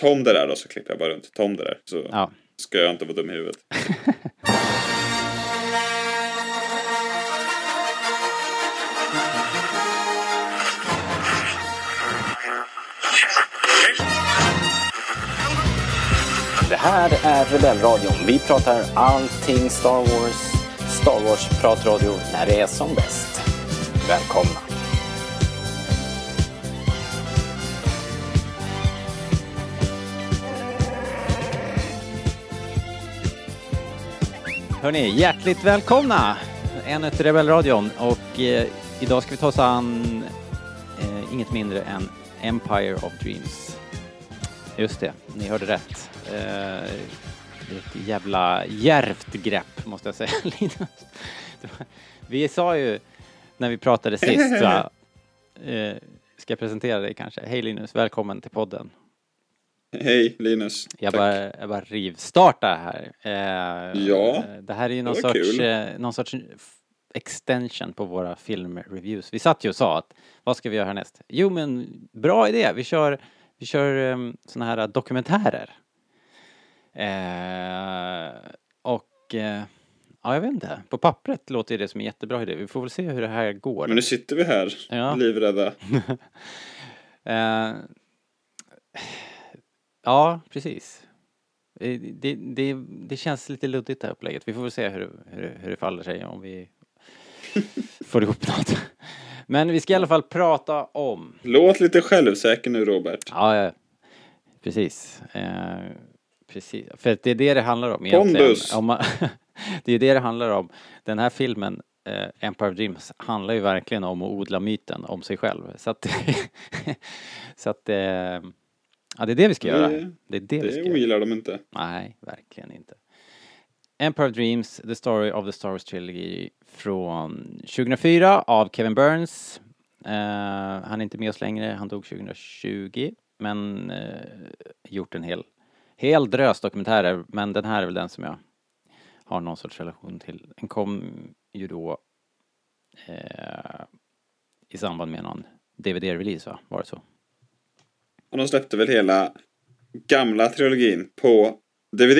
Tom det där då så klipper jag bara runt. Tom det där. Så Ja. ska jag inte vara dum i huvudet. Det här är Rebellradion. Vi pratar allting Star Wars. Star Wars-pratradio när det är som bäst. Välkomna! Hörni, hjärtligt välkomna! Ännu till Rebellradion och eh, idag ska vi ta oss an eh, inget mindre än Empire of Dreams. Just det, ni hörde rätt. Eh, ett jävla djärvt grepp måste jag säga. Linus. Vi sa ju när vi pratade sist, va? Eh, ska jag presentera dig kanske? Hej Linus, välkommen till podden. Hej Linus. Jag Tack. bara, jag bara rivstartar här. Eh, Ja, Det här är ju någon sorts, kul. eh, någon sorts extension på våra filmreviews. Vi satt ju och sa att vad ska vi göra härnäst? Jo men bra idé, vi kör, vi kör um, såna här dokumentärer. Eh, och eh, ja, jag vet inte. På pappret låter det som en jättebra idé. Vi får väl se hur det här går. Men nu sitter vi här, Ja. livrädda. Eh, ja, precis. Det, det, det känns lite luddigt det här upplägget. Vi får väl se hur, hur, hur det faller sig om vi får ihop något. Men vi ska i alla fall prata om... Låt lite självsäker nu Robert. Ja, ja precis. Eh, precis. För det är det det handlar om egentligen. Pondus. Om man, det är det det handlar om. Den här filmen, eh, Empire of Dreams, handlar ju verkligen om att odla myten om sig själv. Så att, så att eh, ja, det är det vi ska göra. Det- Det är det, vi ska Det göra. ogillar de inte. Nej, verkligen inte. Empire of Dreams, The Story of the Star Wars Trilogy från 2004 av Kevin Burns. Eh, han är inte med oss längre, han dog 2020. Men eh, gjort en hel, hel drös dokumentärer. Men den här är väl den som jag har någon sorts relation till. Den kom ju då eh, i samband med någon DVD-release va? Var det så? Och de släppte väl hela gamla trilogin på DVD.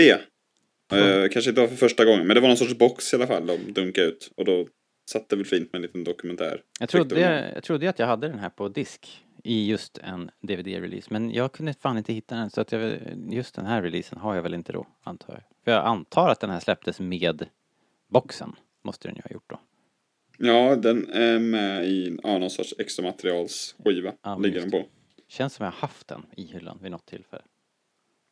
Eh, kanske inte var för första gången, men det var någon sorts box i alla fall de dunkade ut. Och då satt det väl fint med en liten dokumentär. Jag trodde, väl. jag trodde att jag hade den här på disk i just en DVD-release men jag kunde fan inte hitta den så att jag, just den här releasen har jag väl inte då antar jag. För jag antar att den här släpptes med boxen. Måste den ju ha gjort då. Ja, den är med i ja, någon sorts extra materialsskiva. Ja, ligger den på. Känns som jag har haft den i hyllan vid något tillfälle.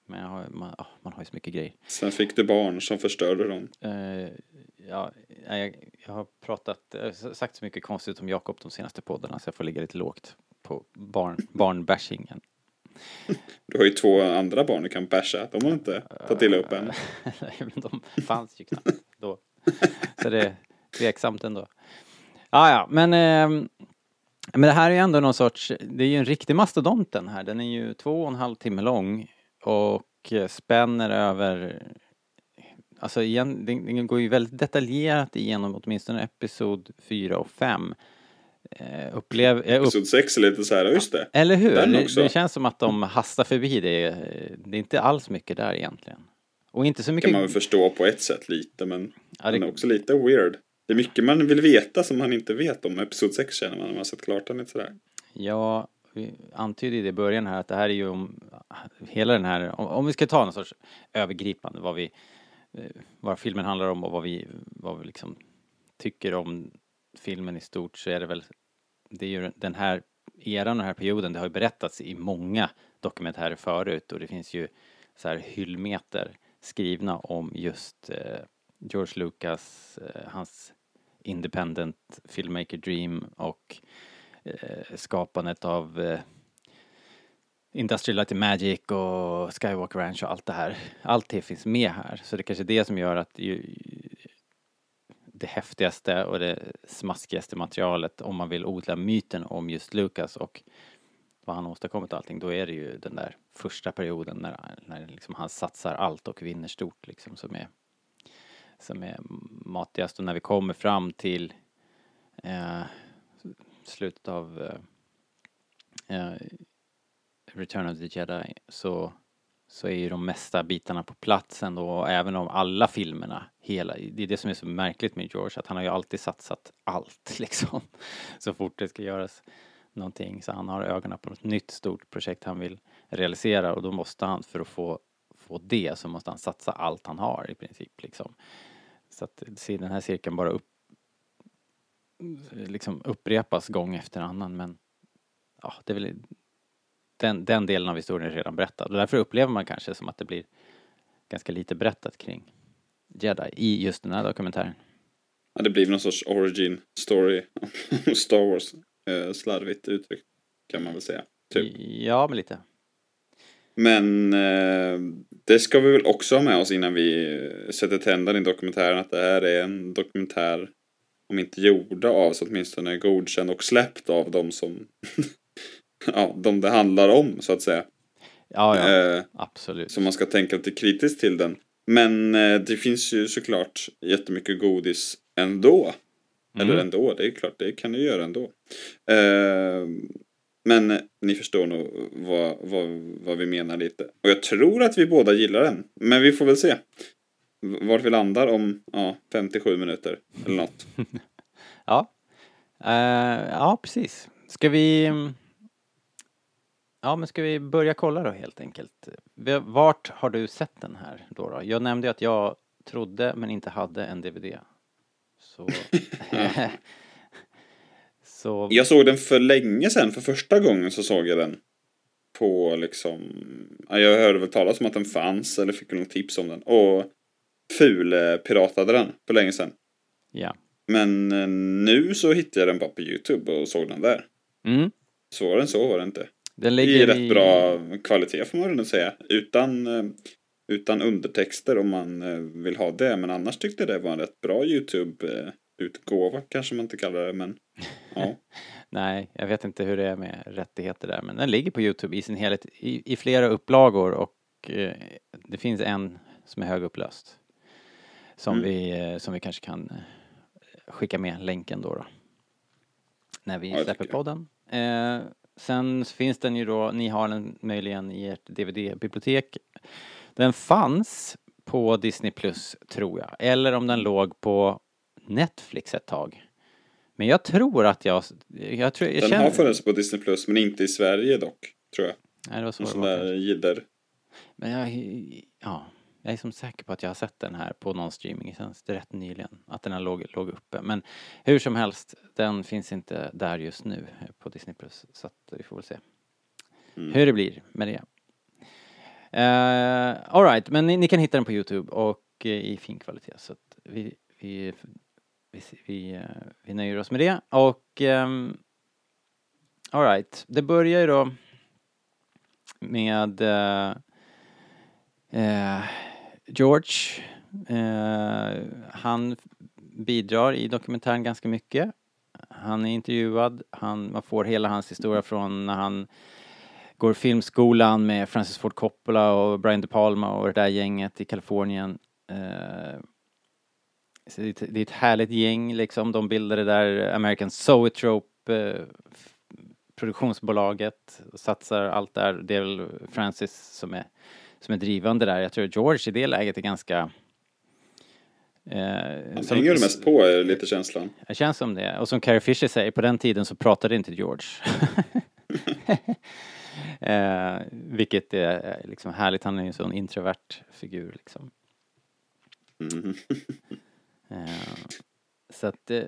Men har, man, ah, man har ju så mycket grejer. Sen fick du barn som förstörde dem. Eh, ja, jag, jag har pratat, jag har sagt så mycket konstigt om Jakob de senaste poddarna så jag får ligga lite lågt på barn, barnbashingen. Du har ju två andra barn du kan basha. De har inte tagit illa upp än. Nej, men de fanns ju knappt då. Så det är tveksamt ändå. Ja, ja, men, ehm, men det här är ju ändå någon sorts, det är ju en riktig mastodont den här. Den är ju två och en halv timme lång och spänner över Alltså igen, den, den går ju väldigt detaljerat igenom åtminstone episod 4 och 5. Eh, upplev, eh, upp, Episod 6 är lite så här, just det. eller hur? Det, det känns som att de hastar förbi det. Det är inte alls mycket där egentligen. Och inte så mycket... kan man väl förstå på ett sätt lite, men Ja, det, är också lite weird. Det är mycket man vill veta som man inte vet om Episod 6 känner man när man har sett klart den lite sådär. Ja, vi antydde i början här att det här är ju om hela den här, om, om vi ska ta någon sorts övergripande vad vi, eh, vad filmen handlar om och vad vi, vad vi liksom tycker om filmen i stort så är det väl, det är ju den här eran och den här perioden, det har ju berättats i många dokumentärer förut och det finns ju så här hyllmeter skrivna om just eh, George Lucas, eh, hans independent filmmaker dream och eh, skapandet av eh, Industrial Light and Magic och Skywalk Ranch och allt det här. Allt det finns med här. Så det är kanske är det som gör att ju, det häftigaste och det smaskigaste materialet om man vill odla myten om just Lucas och vad han åstadkommit och allting, då är det ju den där första perioden när, när liksom han satsar allt och vinner stort liksom som är som är matigast. Och när vi kommer fram till eh, slutet av eh, eh, Return of the Jedi så så är ju de mesta bitarna på plats ändå, och även om alla filmerna, hela, det är det som är så märkligt med George, att han har ju alltid satsat allt liksom, så fort det ska göras någonting, så han har ögonen på något nytt stort projekt han vill realisera och då måste han, för att få, få det, så måste han satsa allt han har i princip liksom. Så att se den här cirkeln bara upp, liksom upprepas gång efter annan, men ja, det är väl den, den delen av historien är redan berättad och därför upplever man kanske som att det blir ganska lite berättat kring Jedi i just den här dokumentären. Ja, det blir någon sorts origin story om Star Wars. Eh, slarvigt uttryckt kan man väl säga. Typ. Ja, men lite. Men eh, det ska vi väl också ha med oss innan vi sätter tänderna i dokumentären att det här är en dokumentär om inte gjorda av så åtminstone godkänd och släppt av de som ja, de det handlar om så att säga. Ja, ja, Eh, absolut. så man ska tänka lite kritiskt till den. Men eh, det finns ju såklart jättemycket godis ändå. Eller Mm. ändå, det är klart, det kan du göra ändå. Eh, men ni förstår nog vad, vad, vad vi menar lite. Och jag tror att vi båda gillar den. Men vi får väl se. Vart vi landar om ja, 57 minuter eller något. Ja. Eh, ja, precis. Ska vi... mm, Ja, men ska vi börja kolla då helt enkelt? Vart har du sett den här då? då? Jag nämnde ju att jag trodde men inte hade en DVD. Så... så... Jag såg den för länge sedan, för första gången så såg jag den. På liksom, ja, jag hörde väl talas om att den fanns eller fick något tips om den. Och ful-piratade den för länge sedan. Ja. Men eh, nu så hittade jag den bara på YouTube och såg den där. Mm. Svårare än så var det inte. Den Det är ligger rätt i... bra kvalitet får man väl säga. Utan, eh, utan undertexter om man eh, vill ha det. Men annars tyckte jag det var en rätt bra YouTube-utgåva kanske man inte kallar det. Men ja. Nej, jag vet inte hur det är med rättigheter där, men den ligger på Youtube i sin helhet i, i flera upplagor och eh, det finns en som är högupplöst. Som, Mm. vi, eh, som vi kanske kan eh, skicka med länken då. då när vi Ja, släpper podden. Eh, sen finns den ju då, ni har den möjligen i ert DVD-bibliotek. Den fanns på Disney Plus tror jag, eller om den låg på Netflix ett tag. Men jag tror att jag, jag tror, jag Den känner... har funnits på Disney Plus men inte i Sverige dock. Tror jag. Nej, det var så sån där jidder. Men jag, ja, jag är som säker på att jag har sett den här på någon streamingtjänst rätt nyligen. Att den här låg, låg uppe. Men hur som helst, den finns inte där just nu eh, på Disney Plus. Så att vi får väl se Mm. hur det blir med det. Uh, Alright, men ni, ni kan hitta den på Youtube och eh, i fin kvalitet. Så att vi, vi, vi, vi, eh, vi nöjer oss med det. Och ehm, um, Alright, det börjar ju då med uh, George. Uh, han bidrar i dokumentären ganska mycket. Han är intervjuad, han, man får hela hans historia från när han går filmskolan med Francis Ford Coppola och Brian De Palma och det där gänget i Kalifornien. Det, är ett- det är ett härligt gäng liksom. De bildade där American Zoetrope eh, produktionsbolaget och satsar allt där. Det är väl Francis som är, som är drivande där. Jag tror George i det läget är ganska eh, Han som- hänger mest på är lite känslan. det känns som det. Och som Carrie Fisher säger, på den tiden så pratade inte George. eh, vilket är eh, liksom härligt, han är ju en sån introvert figur liksom. Mhm. Eh, så att eh,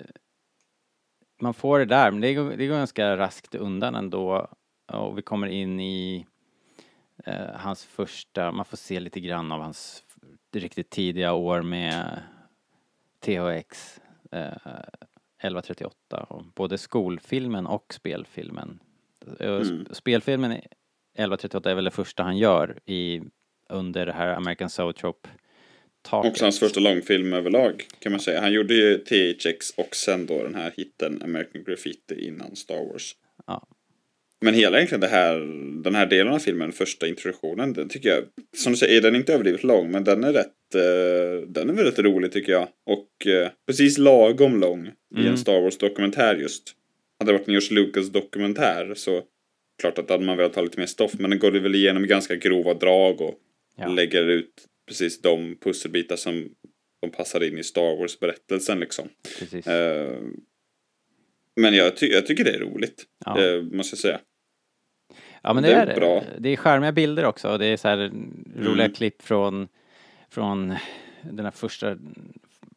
man får det där, men det går, det går ganska raskt undan ändå. Och vi kommer in i eh, hans första, man får se lite grann av hans riktigt tidiga år med THX eh, 1138, och både skolfilmen och spelfilmen. Eh, Mm. Spelfilmen 1138 är väl det första han gör i, under det här American Zoetrope taket. Också hans första långfilm överlag kan man säga. Han gjorde ju THX och sen då den här hitten American Graffiti innan Star Wars. Ja. Men hela egentligen det här, den här delen av filmen, första introduktionen, den tycker jag, som du säger, den är inte överdrivet lång, men den är rätt, eh, den är väldigt rolig tycker jag. Och eh, precis lagom lång i Mm. en Star Wars-dokumentär just. Hade det varit en George Lucas-dokumentär så klart att hade man velat ha lite mer stoff, men den går väl igenom ganska grova drag och Ja. lägger ut precis de pusselbitar som de passar in i Star Wars-berättelsen liksom. Eh, men jag, ty jag tycker det är roligt, Ja. eh, måste jag säga. Ja men det, Det är är bra. Det är charmiga bilder också och det är så här roliga Mm. klipp från, från den här första,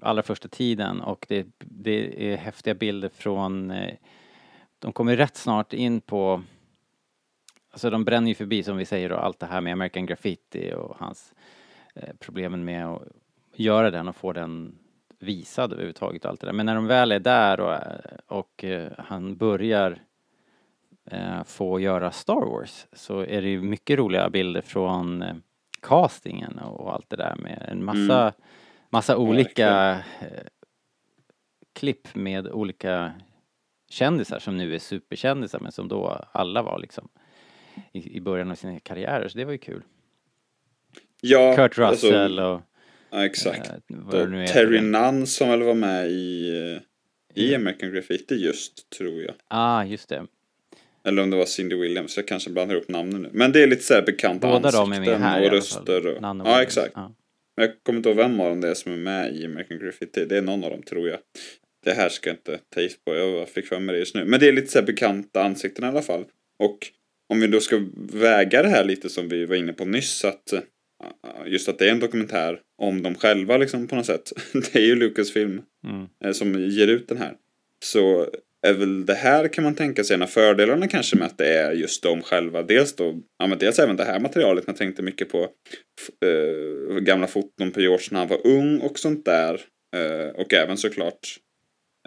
allra första tiden och det, det är häftiga bilder från, eh, de kommer rätt snart in på, alltså de bränner ju förbi som vi säger då allt det här med American Graffiti och hans problemen med att göra den och få den visad överhuvudtaget allt det där. Men när de väl är där och, och eh, han börjar eh, få göra Star Wars så är det ju mycket roliga bilder från eh, castingen och allt det där med en massa, Mm. massa olika eh, klipp med olika kändisar som nu är superkändisar men som då alla var liksom i, i början av sina karriärer så det var ju kul. Ja, Kurt alltså, Russell och ja, exakt. eh. Terry Nunn som väl var med i, eh, i American Graffiti just, tror jag. Ah, just det. Eller om det var Cindy Williams, jag kanske blandar ihop namnen nu. Men det är lite så här bekanta Båda ansikten de är med här och röster. Och, ja, exakt. Ja. Men jag kommer inte ihåg vem av dem det är som är med i American Graffiti. Det är någon av dem, tror jag. Det här ska jag inte ta gift på, jag fick för mig det just nu. Men det är lite så här bekanta ansikten i alla fall. Och om vi då ska väga det här lite som vi var inne på nyss, att eh, just att det är en dokumentär om dem själva liksom på något sätt. Det är ju Lucasfilm Mm. eh, som ger ut den här. Så är väl det här kan man tänka sig en av fördelarna kanske med att det är just de själva. Dels då, ja men dels även det här materialet. Man tänkte mycket på eh, gamla foton på George när han var ung och sånt där. Eh, och även såklart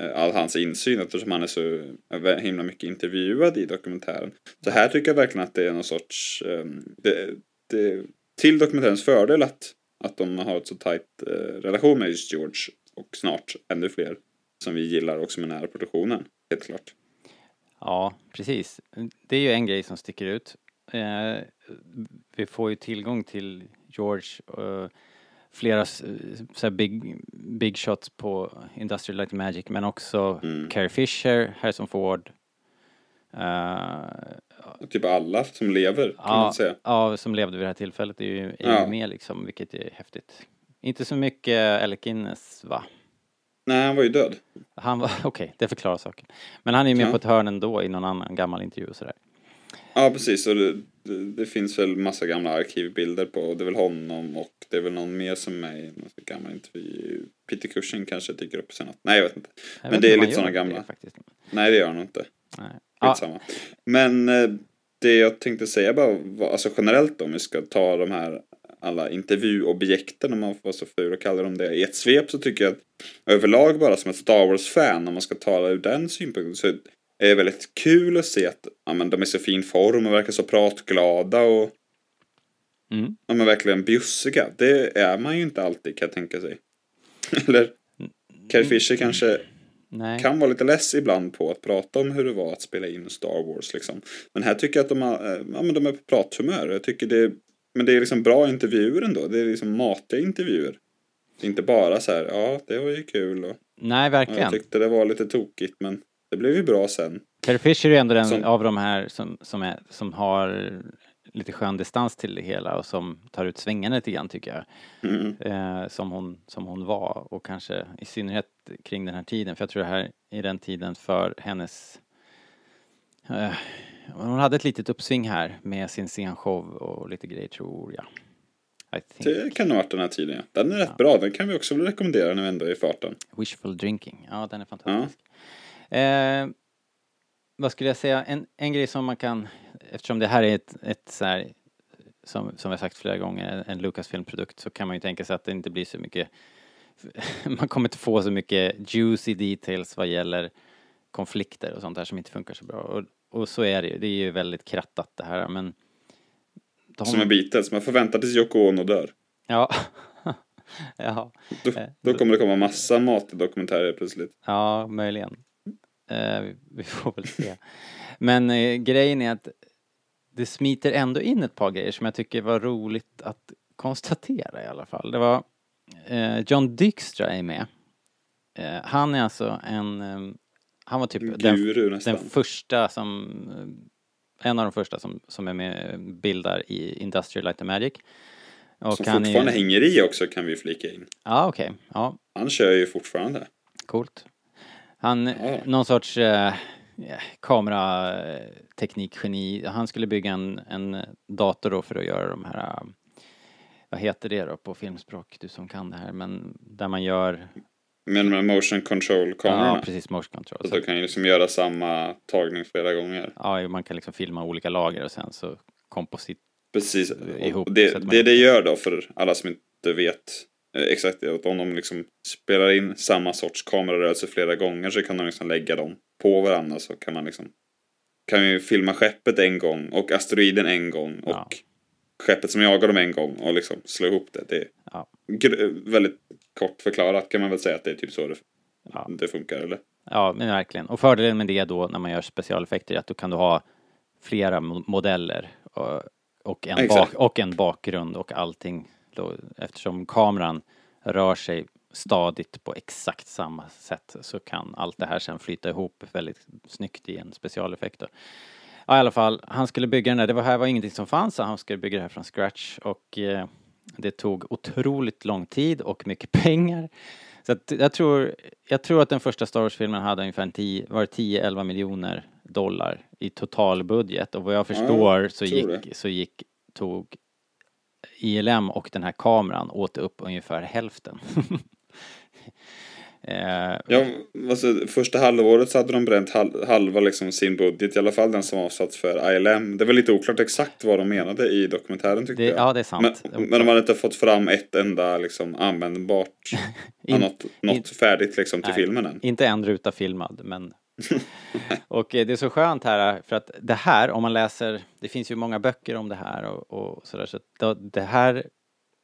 eh, all hans insyn eftersom han är så eh, himla mycket intervjuad i dokumentären. Så här tycker jag verkligen att det är någon sorts, eh, det, det, till dokumentärens fördel att, att de har ett så tajt eh, relation med just George och snart ännu fler som vi gillar och som är nära produktionen. Helt klart. Ja, precis. Det är ju en grej som sticker ut. Eh, vi får ju tillgång till George, eh, flera så big, big shots på Industrial Light and Magic, men också Mm. Carrie Fisher, Harrison Ford. Eh, Typ alla som lever kan ja, man säga. ja, som levde vid det här tillfället är ju, är Ja. med liksom, vilket är häftigt. Inte så mycket Guinness, va? Nej, han var ju död. Han var, okej, det förklarar saken. Men han är ju med Ja. på ett hörn ändå i någon annan gammal intervju och sådär. Ja, precis. Och det, det, det finns väl massa gamla arkivbilder på. Det är väl honom och det är väl någon mer som är i någon gammal intervju. Peter Cushing kanske dyker upp sen. Nej, jag vet inte. Jag Men vet det är lite det gamla. faktiskt. Nej, det gör han inte. Nej. Ja, Skitsamma. Men eh, det jag tänkte säga bara var, alltså generellt om vi ska ta de här alla intervjuobjekten, om man får vara så ful och kalla dem det, i ett svep så tycker jag att överlag bara som ett Star Wars-fan, om man ska tala ur den synpunkten, så är det väldigt kul att se att ja, men de är så fin form och verkar så pratglada och mm. ja, men verkligen bjussiga. Det är man ju inte alltid kan jag tänka sig. Eller Carrie Fisher kanske Nej. kan vara lite less ibland på att prata om hur det var att spela in Star Wars liksom. Men här tycker jag att de, har, eh, ja, men de är på prathumör. Jag tycker det, men det är liksom bra intervjuer ändå. Det är liksom matiga intervjuer. Inte bara så här, ja det var ju kul och Nej, verkligen. jag tyckte det var lite tokigt men det blev ju bra sen. Carrie Fisher är ändå den Som- av de här som, som, är, som har lite skön distans till det hela och som tar ut svängarna lite grann tycker jag. Mm. Eh, som, hon, som hon var och kanske i synnerhet kring den här tiden. För jag tror det här är den tiden för hennes eh, hon hade ett litet uppsving här med sin scenshow och lite grejer tror jag. Det kan ha varit den här tiden ja. Den är rätt Ja. bra, den kan vi också rekommendera när vi ändå är i farten. Wishful drinking, ja den är fantastisk. Eh, vad skulle jag säga, en, en grej som man kan, eftersom det här är ett, ett så här, som, som jag sagt flera gånger, en Lucasfilm-produkt så kan man ju tänka sig att det inte blir så mycket, man kommer inte få så mycket juicy details vad gäller konflikter och sånt där som inte funkar så bra. Och, och så är det ju, det är ju väldigt krattat det här men de, Som med Beatles, man får vänta tills Yoko Ono dör. Ja. ja. Då, Eh, då kommer det komma massa matdokumentärer plötsligt. Ja, möjligen. Eh, vi- vi får väl se. Men eh, grejen är att det smiter ändå in ett par grejer som jag tycker var roligt att konstatera i alla fall. Det var eh, John Dykstra är med. Eh, han är alltså en, eh, han var typ den, Guru nästan. den första som, eh, en av de första som, som är med bildar i Industrial Light and Magic. Och som han är- fortfarande hänger i också kan vi flika in. Ja, okej. Ja, Han kör ju fortfarande. coolt. Han, Ja. någon sorts kamerateknikgeni. Han skulle bygga en, en dator då för att göra de här, vad heter det då på filmspråk, du som kan det här, men där man gör, Men med motion control-kamerorna. ja precis, motion control. så Så, du kan ju liksom göra samma tagning flera gånger. ja, man kan liksom filma olika lager och sen så komposit. Precis. Ihop, Och det, att man- det det gör då för alla som inte vet exakt är att om de liksom spelar in samma sorts kamerarörelse flera gånger så kan de liksom lägga dem på varandra så kan man liksom kan ju filma skeppet en gång och asteroiden en gång och Ja. skeppet som jagar dem en gång och liksom slå ihop det. Det är Ja. väldigt kort förklarat kan man väl säga att det är typ så det, Ja. det funkar eller? Ja, men verkligen. Och fördelen med det då när man gör specialeffekter är att då kan du ha flera mo- modeller och, och, en, Exakt. bak, och en bakgrund och allting. Då, eftersom kameran rör sig stadigt på exakt samma sätt så kan allt det här sen flyta ihop väldigt snyggt i en specialeffekt. Då. Ja, i alla fall, han skulle bygga den där. Det var här var ingenting som fanns, så han skulle bygga det här från scratch och eh, det tog otroligt lång tid och mycket pengar. Så att jag tror, jag tror att den första Star Wars-filmen hade ungefär en 10, var det 10-11 miljoner dollar i totalbudget och vad jag förstår så tror gick, så gick, tog ILM och den här kameran åt upp ungefär hälften. eh, Ja, alltså, första halvåret så hade de bränt hal- halva liksom sin budget, i alla fall den som avsatts för ILM. Det var lite oklart exakt vad de menade i dokumentären tyckte det, jag. ja, det är sant. men, men de hade inte fått fram ett enda liksom användbart, In- något, något färdigt liksom till Nej. filmen än. Inte en ruta filmad, men... och eh, det är så skönt här, för att det här, om man läser, det finns ju många böcker om det här och, och sådär, så det här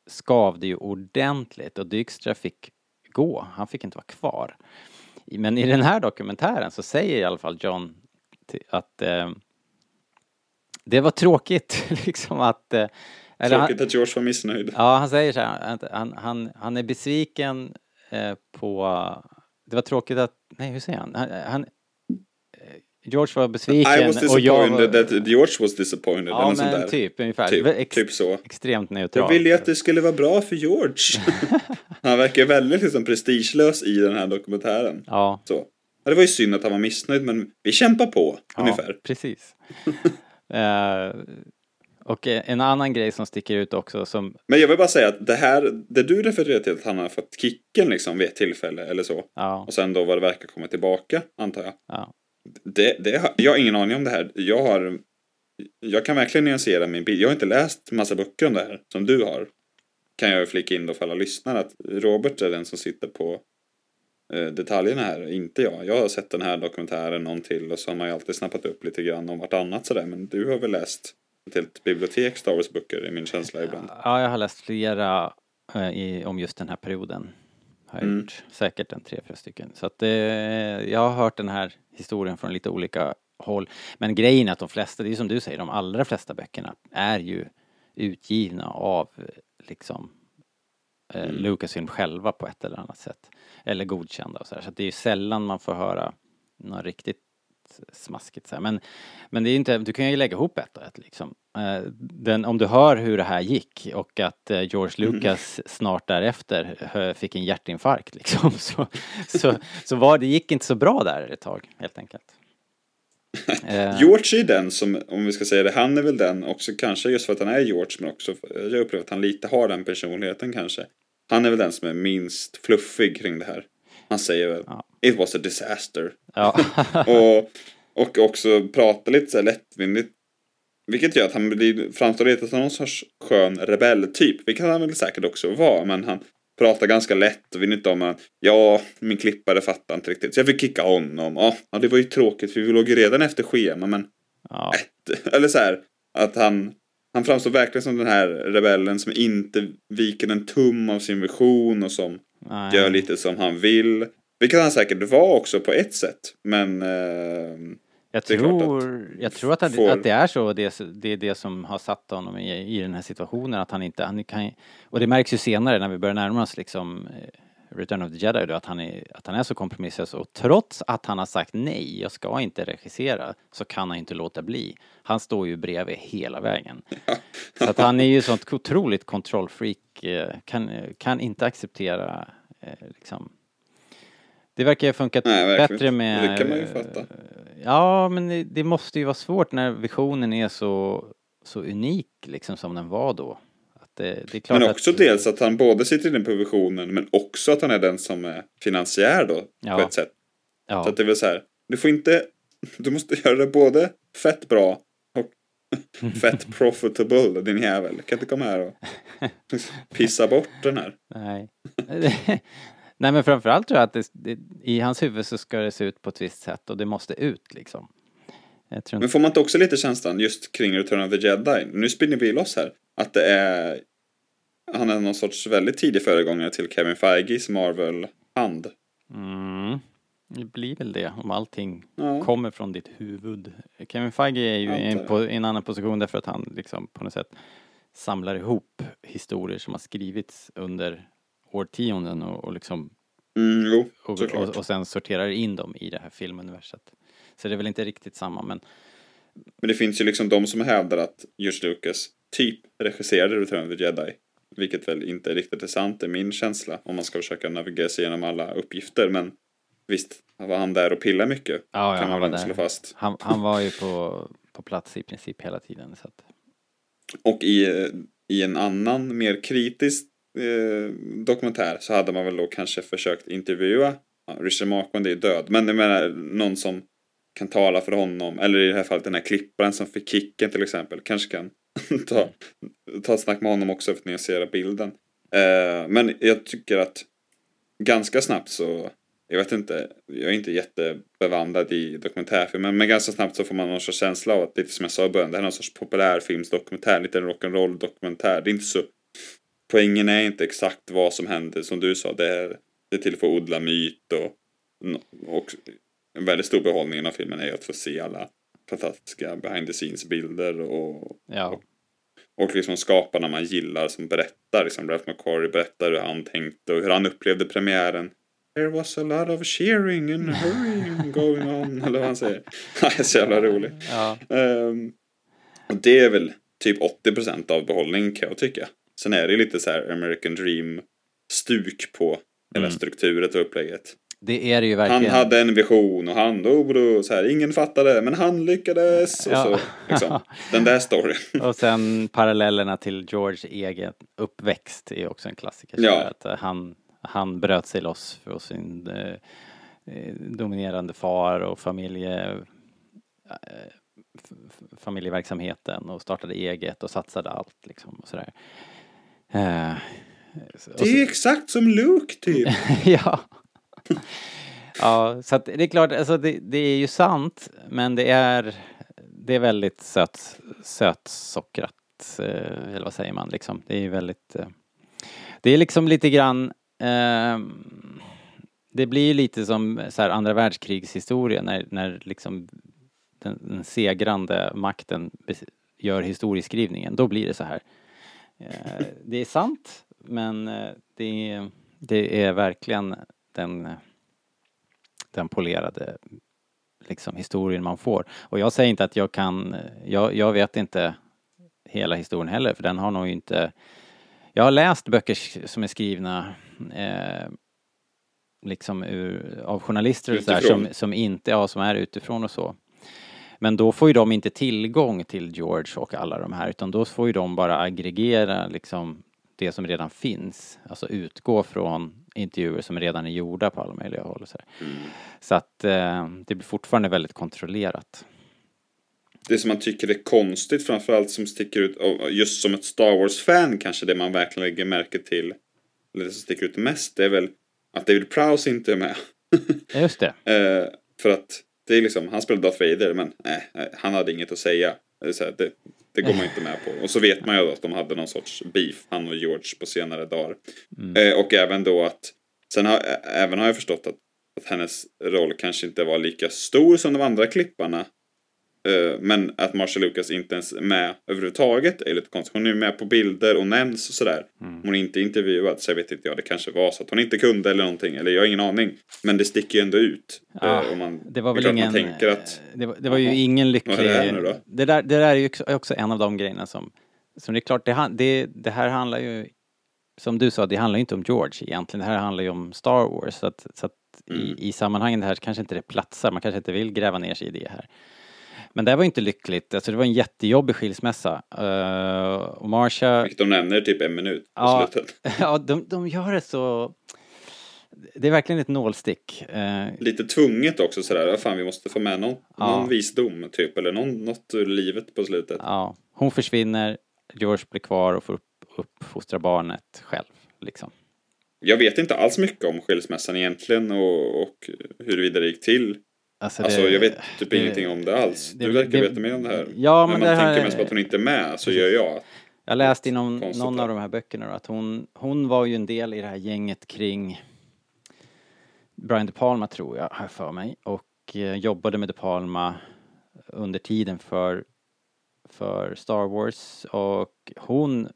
skavde ju ordentligt och Dykstra fick gå, han fick inte vara kvar. Men i den här dokumentären så säger i alla fall John att eh, det var tråkigt liksom att... Eh, eller han- Tråkigt att George var missnöjd. Ja, han säger så här, han, han, han är besviken eh, på... Det var tråkigt att... Nej, hur säger han? han, han eh, George var besviken I was och jag disappointed var... that George was disappointed. Ja, men där. typ ungefär. Typ, ex, typ så. Extremt Jag neutralt. ville ju att det skulle vara bra för George. han verkar väldigt liksom prestigelös i den här dokumentären. Ja, Så. Ja, det var ju synd att han var missnöjd, men vi kämpar på, ja ungefär. precis. eh, och en annan grej som sticker ut också som... Men jag vill bara säga att det här, det du refererar till att han har fått kicken liksom vid ett tillfälle eller så. Ja, Och sen då vad det verkar komma tillbaka, antar jag. ja, det, det, jag har ingen aning om det här. Jag har... Jag kan verkligen nyansera min bild. Jag har inte läst massa böcker om det här, som du har. Kan jag flika in då för alla lyssnare att Robert är den som sitter på eh, detaljerna här, inte jag. Jag har sett den här dokumentären, någon till och så har man ju alltid snappat upp lite grann om vartannat sådär. Men du har väl läst ett helt bibliotek Star Wars-böcker i min känsla ibland. ja, jag har läst flera eh, i, om just den här perioden. Har jag Mm. gjort. Säkert en tre, fyra stycken. Så att eh, jag har hört den här historien från lite olika håll. Men grejen är att de flesta, det är som du säger, de allra flesta böckerna är ju utgivna av eh, liksom eh, Mm. Lucasfilm själva på ett eller annat sätt. Eller godkända och så här. Så att det är ju sällan man får höra något riktigt smaskigt så här. Men, men det är inte, du kan ju lägga ihop ett och ett liksom. Eh, Den, om du hör hur det här gick och att eh, George Mm. Lucas snart därefter hö- fick en hjärtinfarkt liksom. Så, så, så var det gick inte så bra där ett tag helt enkelt. Eh, George är den som, om vi ska säga det, han är väl den också kanske just för att han är George men också jag upplever att han lite har den personligheten kanske. Han är väl den som är minst fluffig kring det här. Han säger väl Ja. It was a disaster. Ja. och, och också pratar lite så här lättvindigt. Vilket gör att han blir, framstår lite som någon sorts skön rebelltyp. Vilket han väl säkert också var. Men han pratar ganska lätt och vill inte om att ja, min klippare fattar inte riktigt. Så jag fick kicka honom. Ja, ja, det var ju tråkigt för vi låg ju redan efter schema. Men ja. eller så här, att han, han framstår verkligen som den här rebellen som inte viker en tum av sin vision och som Nej. gör lite som han vill. Vilket han säkert var också på ett sätt. Men eh, Jag tror, jag tror att, det- får- att det är så, det, det är det som har satt honom i, i den här situationen, att han inte, han kan, och det märks ju senare när vi börjar närma oss liksom eh, Return of the Jedi då, att han är, att han är så kompromisslös och trots att han har sagt nej, jag ska inte regissera, så kan han inte låta bli. Han står ju bredvid hela vägen. Så att han är ju sånt otroligt kontrollfreak, eh, kan, kan inte acceptera eh, liksom det verkar ju ha funkat Nej, bättre med... Det kan man ju fatta. Ja, men det, det måste ju vara svårt när visionen är så, så unik liksom som den var då. Att det, det Men också att, dels att han både sitter inne på visionen men också att han är den som är finansiär då Ja. på ett sätt. Ja, Så att det är väl så här, du får inte, du måste göra det både fett bra och fett profitable din jävel. Kan inte komma här och pissa bort den här. nej. nej, men framförallt tror jag att det, det, i hans huvud så ska det se ut på ett visst sätt och det måste ut liksom. Men får man inte också lite känslan just kring Return of the Jedi, nu spinner vi loss här, att det är han är någon sorts väldigt tidig föregångare till Kevin Feiges Marvel-hand. Mm. Det blir väl det om allting Ja. kommer från ditt huvud. Kevin Feige är ju i en, po- en annan position därför att han liksom på något sätt samlar ihop historier som har skrivits under årtionden och, och liksom Mm, jo, och, och, och sen sorterar in dem i det här filmuniverset. Så det är väl inte riktigt samma men Men det finns ju liksom de som hävdar att George Lucas typ regisserade Return of the Jedi. Vilket väl inte riktigt är sant, det är min känsla. Om man ska försöka navigera sig igenom alla uppgifter. Men visst, var han där och pillade mycket. ja, ja kan han man var väl slå fast. Han, han var ju på, på plats i princip hela tiden så att, Och i, i en annan, mer kritisk eh, dokumentär så hade man väl då kanske försökt intervjua ja, Richard Marquand är ju död, men jag menar någon som kan tala för honom, eller i det här fallet den här klipparen som fick kicken till exempel, kanske kan ta, ta ett snack med honom också för att nyansera bilden. Eh, men jag tycker att ganska snabbt så, jag vet inte, jag är inte jättebevandrad i dokumentärfilmer, men ganska snabbt så får man någon sorts känsla av att, lite som jag sa i början, det här är någon sorts populärfilmsdokumentär, lite rock'n'roll dokumentär. Det är inte så, poängen är inte exakt vad som händer, som du sa, det är, det är till för att odla myt och, och en väldigt stor behållning av filmen är ju att få se alla fantastiska behind the scenes bilder och, ja. och liksom skaparna man gillar som berättar. Liksom Ralph McQuarrie berättar hur han tänkte och hur han upplevde premiären. There was a lot of cheering and hurrying going on. Eller vad han säger. Det är så jävla roligt. ja. Ehm, och det är väl typ 80% av behållningen kan jag tycka. Sen är det lite så här American Dream-stuk på hela Mm. strukturet och upplägget. Det är det ju Han verkligen. hade en vision och han, oh, då, så här, ingen fattade, men han lyckades. Och Ja. så, liksom. Den där storyn. Och sen parallellerna till George egen uppväxt är också en klassiker. så Ja. Att eh, han, han bröt sig loss från sin eh, eh, dominerande far och familje, eh, familjeverksamheten och startade eget och satsade allt liksom och sådär. Eh, så- och Det är exakt som Luke typ. ja ja, så att det är klart, alltså det, det är ju sant, men det är, det är väldigt söt, sötsockrat, eh, eller vad säger man liksom. Det är ju väldigt, eh, det är liksom lite grann, eh, det blir ju lite som så här andra världskrigshistoria när, när liksom den, den segrande makten gör historieskrivningen, då blir det så här. Eh, det är sant, men eh, det är, det är verkligen den, den polerade liksom, historien man får. Och jag säger inte att jag kan, jag, jag vet inte hela historien heller, för den har nog inte... Jag har läst böcker som är skrivna eh, liksom ur, av journalister och så som, som inte, ja, som är utifrån och så. Men då får ju de inte tillgång till George och alla de här, utan då får ju de bara aggregera liksom det som redan finns. Alltså utgå från intervjuer som redan är gjorda på alla möjliga håll och så. Mm. Så att eh, det blir fortfarande väldigt kontrollerat. Det som man tycker är konstigt framförallt som sticker ut, just som ett Star Wars-fan kanske det man verkligen lägger märke till, eller det som sticker ut mest, det är väl att David Prowse inte är med. Just det. Eh, för att det är liksom, han spelar Darth Vader men nej, nej, han hade inget att säga. Det, här, det, det går man inte med på. Och så vet man ju då att de hade någon sorts beef, han och George, på senare dagar. Mm. Eh, och även då att, sen har, även har jag förstått att, att hennes roll kanske inte var lika stor som de andra klipparna men att Marcia Lucas inte ens är med överhuvudtaget är lite konstigt. Hon är med på bilder och nämns och sådär. Mm. Hon är inte intervjuad så jag vet inte, ja det kanske var så att hon inte kunde eller någonting. Eller jag har ingen aning. Men det sticker ju ändå ut. Eh, om man, Det var väl ingen... Man tänker att, det, var, det var ju ingen lycklig... det här? Det där, det där är ju också- en av de grejerna som... Som det är klart, det, det, det här handlar ju... Som du sa, det handlar ju inte om George egentligen. Det här handlar ju om Star Wars. Så att, så att Mm. i, i sammanhangen det här kanske inte det platsar. Man kanske inte vill gräva ner sig i det här. Men det var inte lyckligt. Alltså det var en jättejobbig skilsmässa. Uh, och Marsha... vilket de nämner typ en minut på Ja. slutet. Ja, de, de gör det så... Det är verkligen ett nålstick. Eh, Lite tvunget också sådär, vad fan vi måste få med någon, Ja. någon visdom typ. Eller någon, något ur livet på slutet. Ja, hon försvinner, George blir kvar och får upp, uppfostra barnet själv. Liksom. Jag vet inte alls mycket om skilsmässan egentligen och, och huruvida det gick till. Alltså, Alltså det- jag vet typ det- ingenting om det alls. det- du verkar veta mer om det här. Ja, När men man det här... tänker mest på att hon inte är med så gör jag. Jag läste i någon, någon av de här böckerna då, att hon, hon var ju en del i det här gänget kring Brian De Palma tror jag, har för mig, och eh, jobbade med De Palma under tiden för, för Star Wars och hon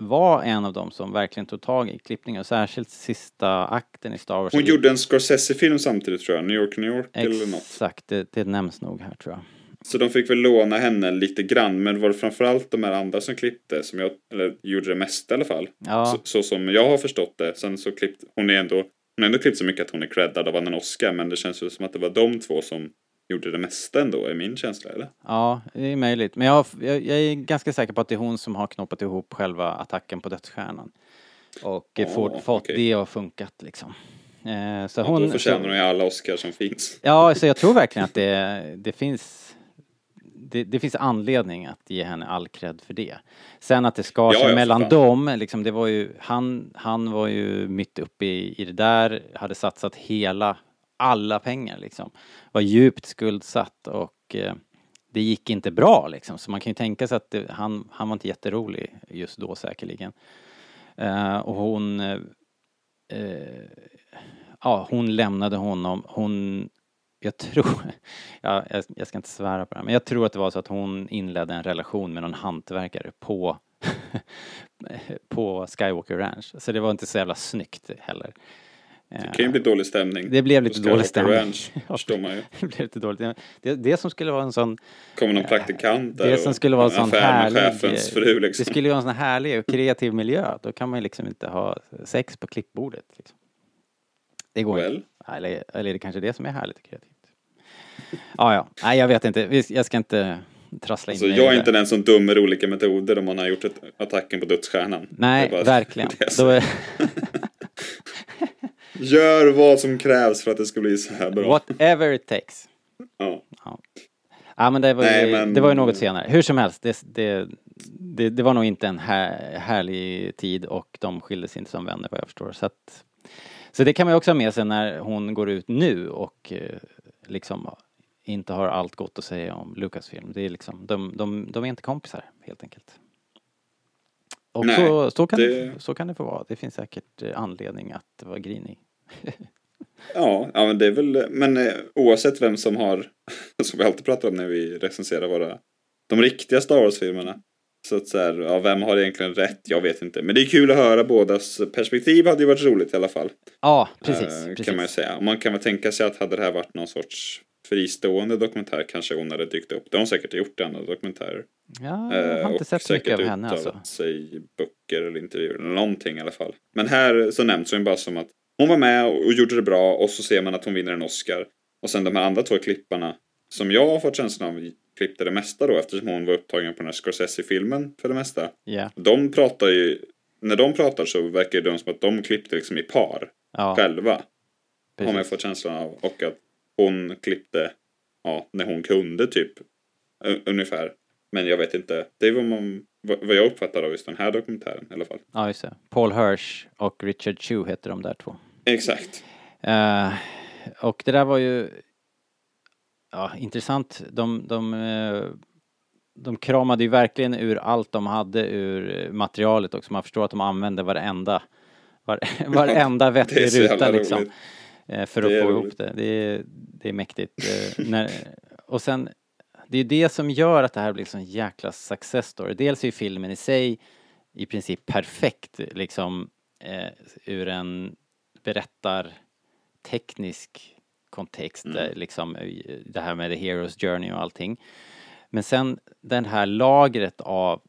var en av dem som verkligen tog tag i klippningen, och särskilt sista akten i Star Wars. Hon gjorde en Scorsese-film samtidigt tror jag. New York, New York eller något. Exakt, det, det nämns nog här tror jag. Så de fick väl låna henne lite grann. Men var det framförallt de här andra som klippte. Som jag, eller gjorde det mesta i alla fall. Ja, Så, så som jag har förstått det. Sen så klippt, hon är ändå, hon har ändå klippt så mycket att hon är creddad av en Oscar. Men det känns ju som att det var de två som gjorde det mesta ändå, är min känsla, eller? ja, det är möjligt. Men jag, jag, jag är ganska säker på att det är hon som har knoppat ihop själva attacken på dödsstjärnan. Och Ja, fått, fått okej. det att funkat liksom. Eh, så Ja, hon... då förtjänar hon ju alla Oscar som finns. Ja, så jag tror verkligen att det, det finns det, det finns anledning att ge henne all cred för det. Sen att det skar sig ja, mellan dem, liksom det var ju, han, han var ju mitt uppe i, i det där, hade satsat hela, alla pengar liksom. Var djupt skuldsatt och eh, det gick inte bra liksom. Så man kan ju tänka sig att det, han, han var inte jätterolig just då säkerligen. Eh, och hon eh, eh, ja, hon lämnade honom. Hon, jag tror, ja, jag, jag ska inte svära på det här, men jag tror att det var så att hon inledde en relation med någon hantverkare på, på Skywalker Ranch. Så det var inte så jävla snyggt heller. Det kan ju bli dålig stämning. Det blev lite dålig stämning. Ranch, förstår man ju. Det blev lite dåligt. Det, det som skulle vara en sån, Kommer någon praktikant där det som skulle vara en sån härlig, fru liksom. det skulle vara en sån här härlig och kreativ miljö. Då kan man ju liksom inte ha sex på klippbordet. Liksom. Det går Well. inte. Eller, eller är det kanske det som är härligt och kreativt? Ja, ja. Nej, jag vet inte. Jag ska inte trassla in Alltså, jag är inte den som dömer olika metoder om man har gjort ett, attacken på dödsstjärnan. Nej, verkligen. Då är, Gör vad som krävs för att det ska bli så här bra. whatever it takes. Ja. Ja, men det var, ju, Nej, men- det var ju något senare. Hur som helst, det, det, det, det var nog inte en här, härlig tid och de skildes inte som vänner vad jag förstår. Så, att, så det kan man ju också ha med sig när hon går ut nu och eh, liksom inte har allt gott att säga om Lucasfilm. Det är liksom, de, de, de är inte kompisar helt enkelt. Och Nej, så, så, kan det... det- så kan det få vara. Det finns säkert eh, anledning att vara grinig. Ja, ja, men det är väl, men eh, oavsett vem som har, som vi alltid pratar om när vi recenserar våra, de riktiga Star Wars-filmerna. Så att så här, ja, vem har egentligen rätt? Jag vet inte. Men det är kul att höra bådas perspektiv, hade ju varit roligt i alla fall. Ja, precis. Eh, precis. Kan man ju säga. Man kan väl tänka sig att hade det här varit någon sorts fristående dokumentär kanske hon hade dykt upp. Det har hon säkert gjort i andra dokumentärer. Ja, jag Eh, har inte och sett mycket av henne alltså. sig böcker eller intervjuer eller någonting i alla fall. Men här så nämns hon bara som att hon var med och gjorde det bra och så ser man att hon vinner en Oscar. Och sen de här andra två klipparna som jag har fått känslan av klippte det mesta då eftersom hon var upptagen på den här Scorsese-filmen för det mesta. Ja, De pratar ju, när de pratar så verkar det som att de klippte liksom i par ja själva. Har man precis. fått känslan av. Och att hon klippte ja, när hon kunde typ. Ungefär. Men jag vet inte. Det är vad, man, vad jag uppfattar av just den här dokumentären i alla fall. Ja, just det. Paul Hirsch och Richard Chew heter de där två. Exakt. Eh, och det där var ju ja, intressant. De, de, eh, de kramade ju verkligen ur allt de hade ur materialet också. Man förstår att de använde varenda, var, varenda vettig ruta liksom. eh, För att få roligt. ihop det. Det är, det är mäktigt. När, och sen, det är det som gör att det här blir sån jäkla success story. Dels är ju filmen i sig i princip perfekt liksom eh, ur en berättarteknisk kontext, Mm. där liksom eh, det här med the hero's journey och allting. Men sen den här lagret av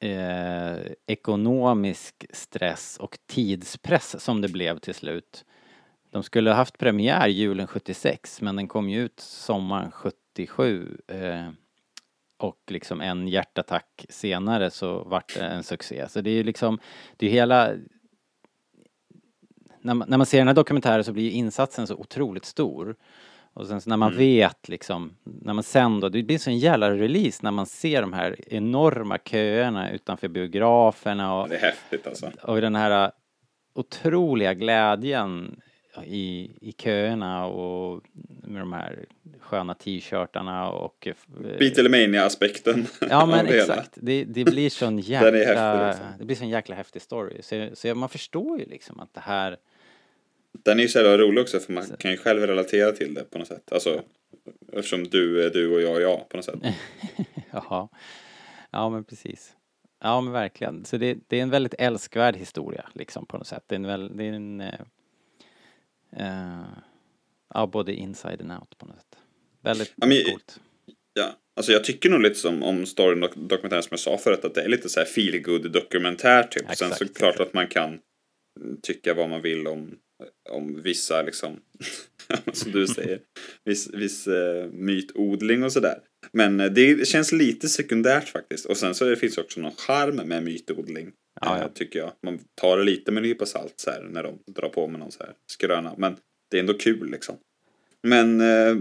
eh, ekonomisk stress och tidspress som det blev till slut. De skulle ha haft premiär julen 76 men den kom ju ut sommaren 77 eh, och liksom en hjärtattack senare så vart det en succé. Så det är ju liksom, det är hela när man, när man ser den här dokumentären så blir insatsen så otroligt stor. Och sen så när man Mm. vet liksom, när man sen då, det blir så en jävla release när man ser de här enorma köerna utanför biograferna och, Det är häftigt alltså. och den här otroliga glädjen i, i köerna och med de här sköna t-shirtarna och... eh, Beatlemania-aspekten Ja men exakt, det, det blir sån är jäkla, häftig, liksom. det blir sån jäkla häftig story. Så, så man förstår ju liksom att det här, Den är ju så jävla rolig också för man kan ju själv relatera till det på något sätt. Alltså, eftersom du är du och jag är jag på något sätt. ja, ja men precis. Ja men verkligen, så det, det är en väldigt älskvärd historia liksom på något sätt. Det är en, väl, det är en eh, eh, ja både inside and out på något sätt. Väldigt Ja, men- coolt. Ja, alltså jag tycker nog lite som om storyn och dokumentären som jag sa förut att det är lite så här feel good dokumentär typ. Sen Exakt, så klart att man kan tycka vad man vill om, om vissa liksom, som du säger, viss, viss eh, mytodling och sådär. Men eh, det känns lite sekundärt faktiskt. Och sen så det finns också någon charm med mytodling. Ja, eh, ja. Tycker jag. Man tar det lite med en nypa salt så här när de drar på med någon så här skröna. Men det är ändå kul liksom. Men eh,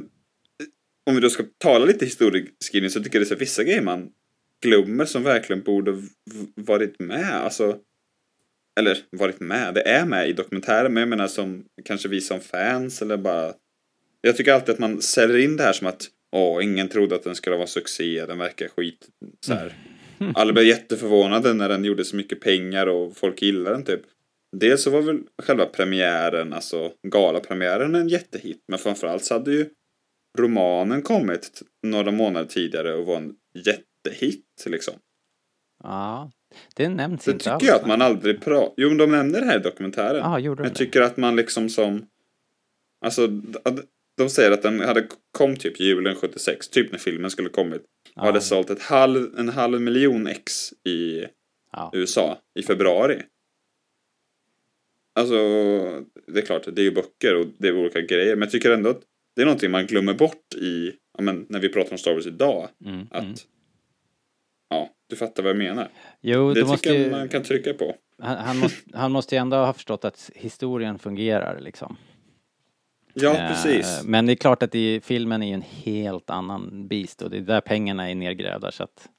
om vi då ska tala lite historieskrivning så tycker jag det är så vissa grejer man glömmer som verkligen borde varit med. Alltså, eller varit med, det är med i dokumentären, men jag menar som kanske vi som fans eller bara... Jag tycker alltid att man säljer in det här som att åh, ingen trodde att den skulle vara succé, den verkar skit. Så här. Alla blev jätteförvånade när den gjorde så mycket pengar och folk gillade den typ. Dels så var väl själva premiären, alltså galapremiären en jättehit, men framförallt så hade ju romanen kommit några månader tidigare och var en jättehit liksom. Ja, det nämns Det inte tycker alls, jag att man aldrig pratar... Jo, men de nämner det här i dokumentären. Ja, gjorde de jag det? tycker att man liksom som... Alltså, de säger att den hade kom typ julen 76, typ när filmen skulle kommit. Och Ja, hade sålt ett halv, en halv miljon ex i ja. USA i februari. Alltså, det är klart, det är ju böcker och det är olika grejer. Men jag tycker ändå att det är någonting man glömmer bort i, ja, men, när vi pratar om Star Wars idag. Mm, Att, mm. Ja, du fattar vad jag menar. Jo, Det det tycker måste jag man kan trycka på. han, han, måste, han måste ju ändå ha förstått att historien fungerar liksom. Ja, Eh, precis. Men det är klart att i filmen är ju en helt annan beast och det är där pengarna är nergrävda så att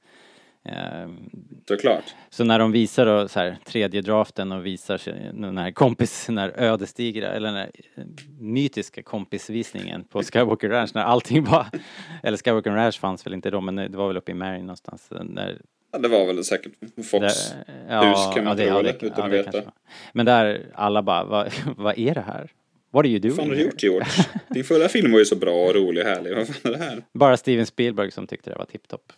Såklart. Så när de visar då så här tredje draften och visar den här kompis, den här ödesdigra eller den här mytiska kompisvisningen på Skywalker Ranch när allting bara, eller Skywalker Ranch fanns väl inte då men det var väl uppe i Mary någonstans. Där, Ja, det var väl säkert Fox. där, ja, kan man ja, det, tro, det, eller? Utan ja, att det veta. var. Men där alla bara, vad, vad är det här? What are you doing? Vad fan har du here?" gjort George? Din förra film var ju så bra och rolig och härlig. Vad fan är det här? Bara Steven Spielberg som tyckte det var tipptopp.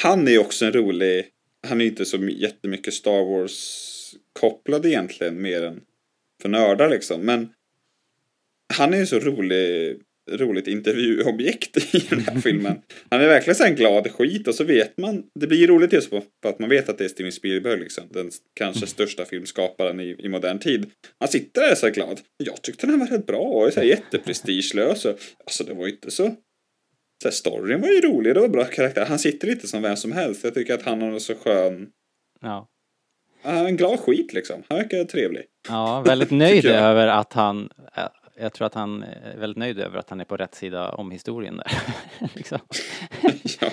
Han är också en rolig... Han är inte så jättemycket Star Wars-kopplad egentligen, mer än för nördar liksom. Men han är ju så rolig, roligt intervjuobjekt i den här filmen. Han är verkligen så en glad skit och så vet man, det blir ju roligt just på, på att man vet att det är Steven Spielberg liksom, den kanske största filmskaparen i, i modern tid. Han sitter där så glad. Jag tyckte den här var rätt bra och är så här jätteprestigelös. Alltså det var inte så så här, storyn var ju rolig, det var bra karaktär. Han sitter lite som vem som helst. Jag tycker att han har så skön, Ja. han är en glad skit liksom. Han verkar trevlig. Ja, väldigt nöjd över att han, jag tror att han är väldigt nöjd över att han är på rätt sida om historien där. liksom. ja.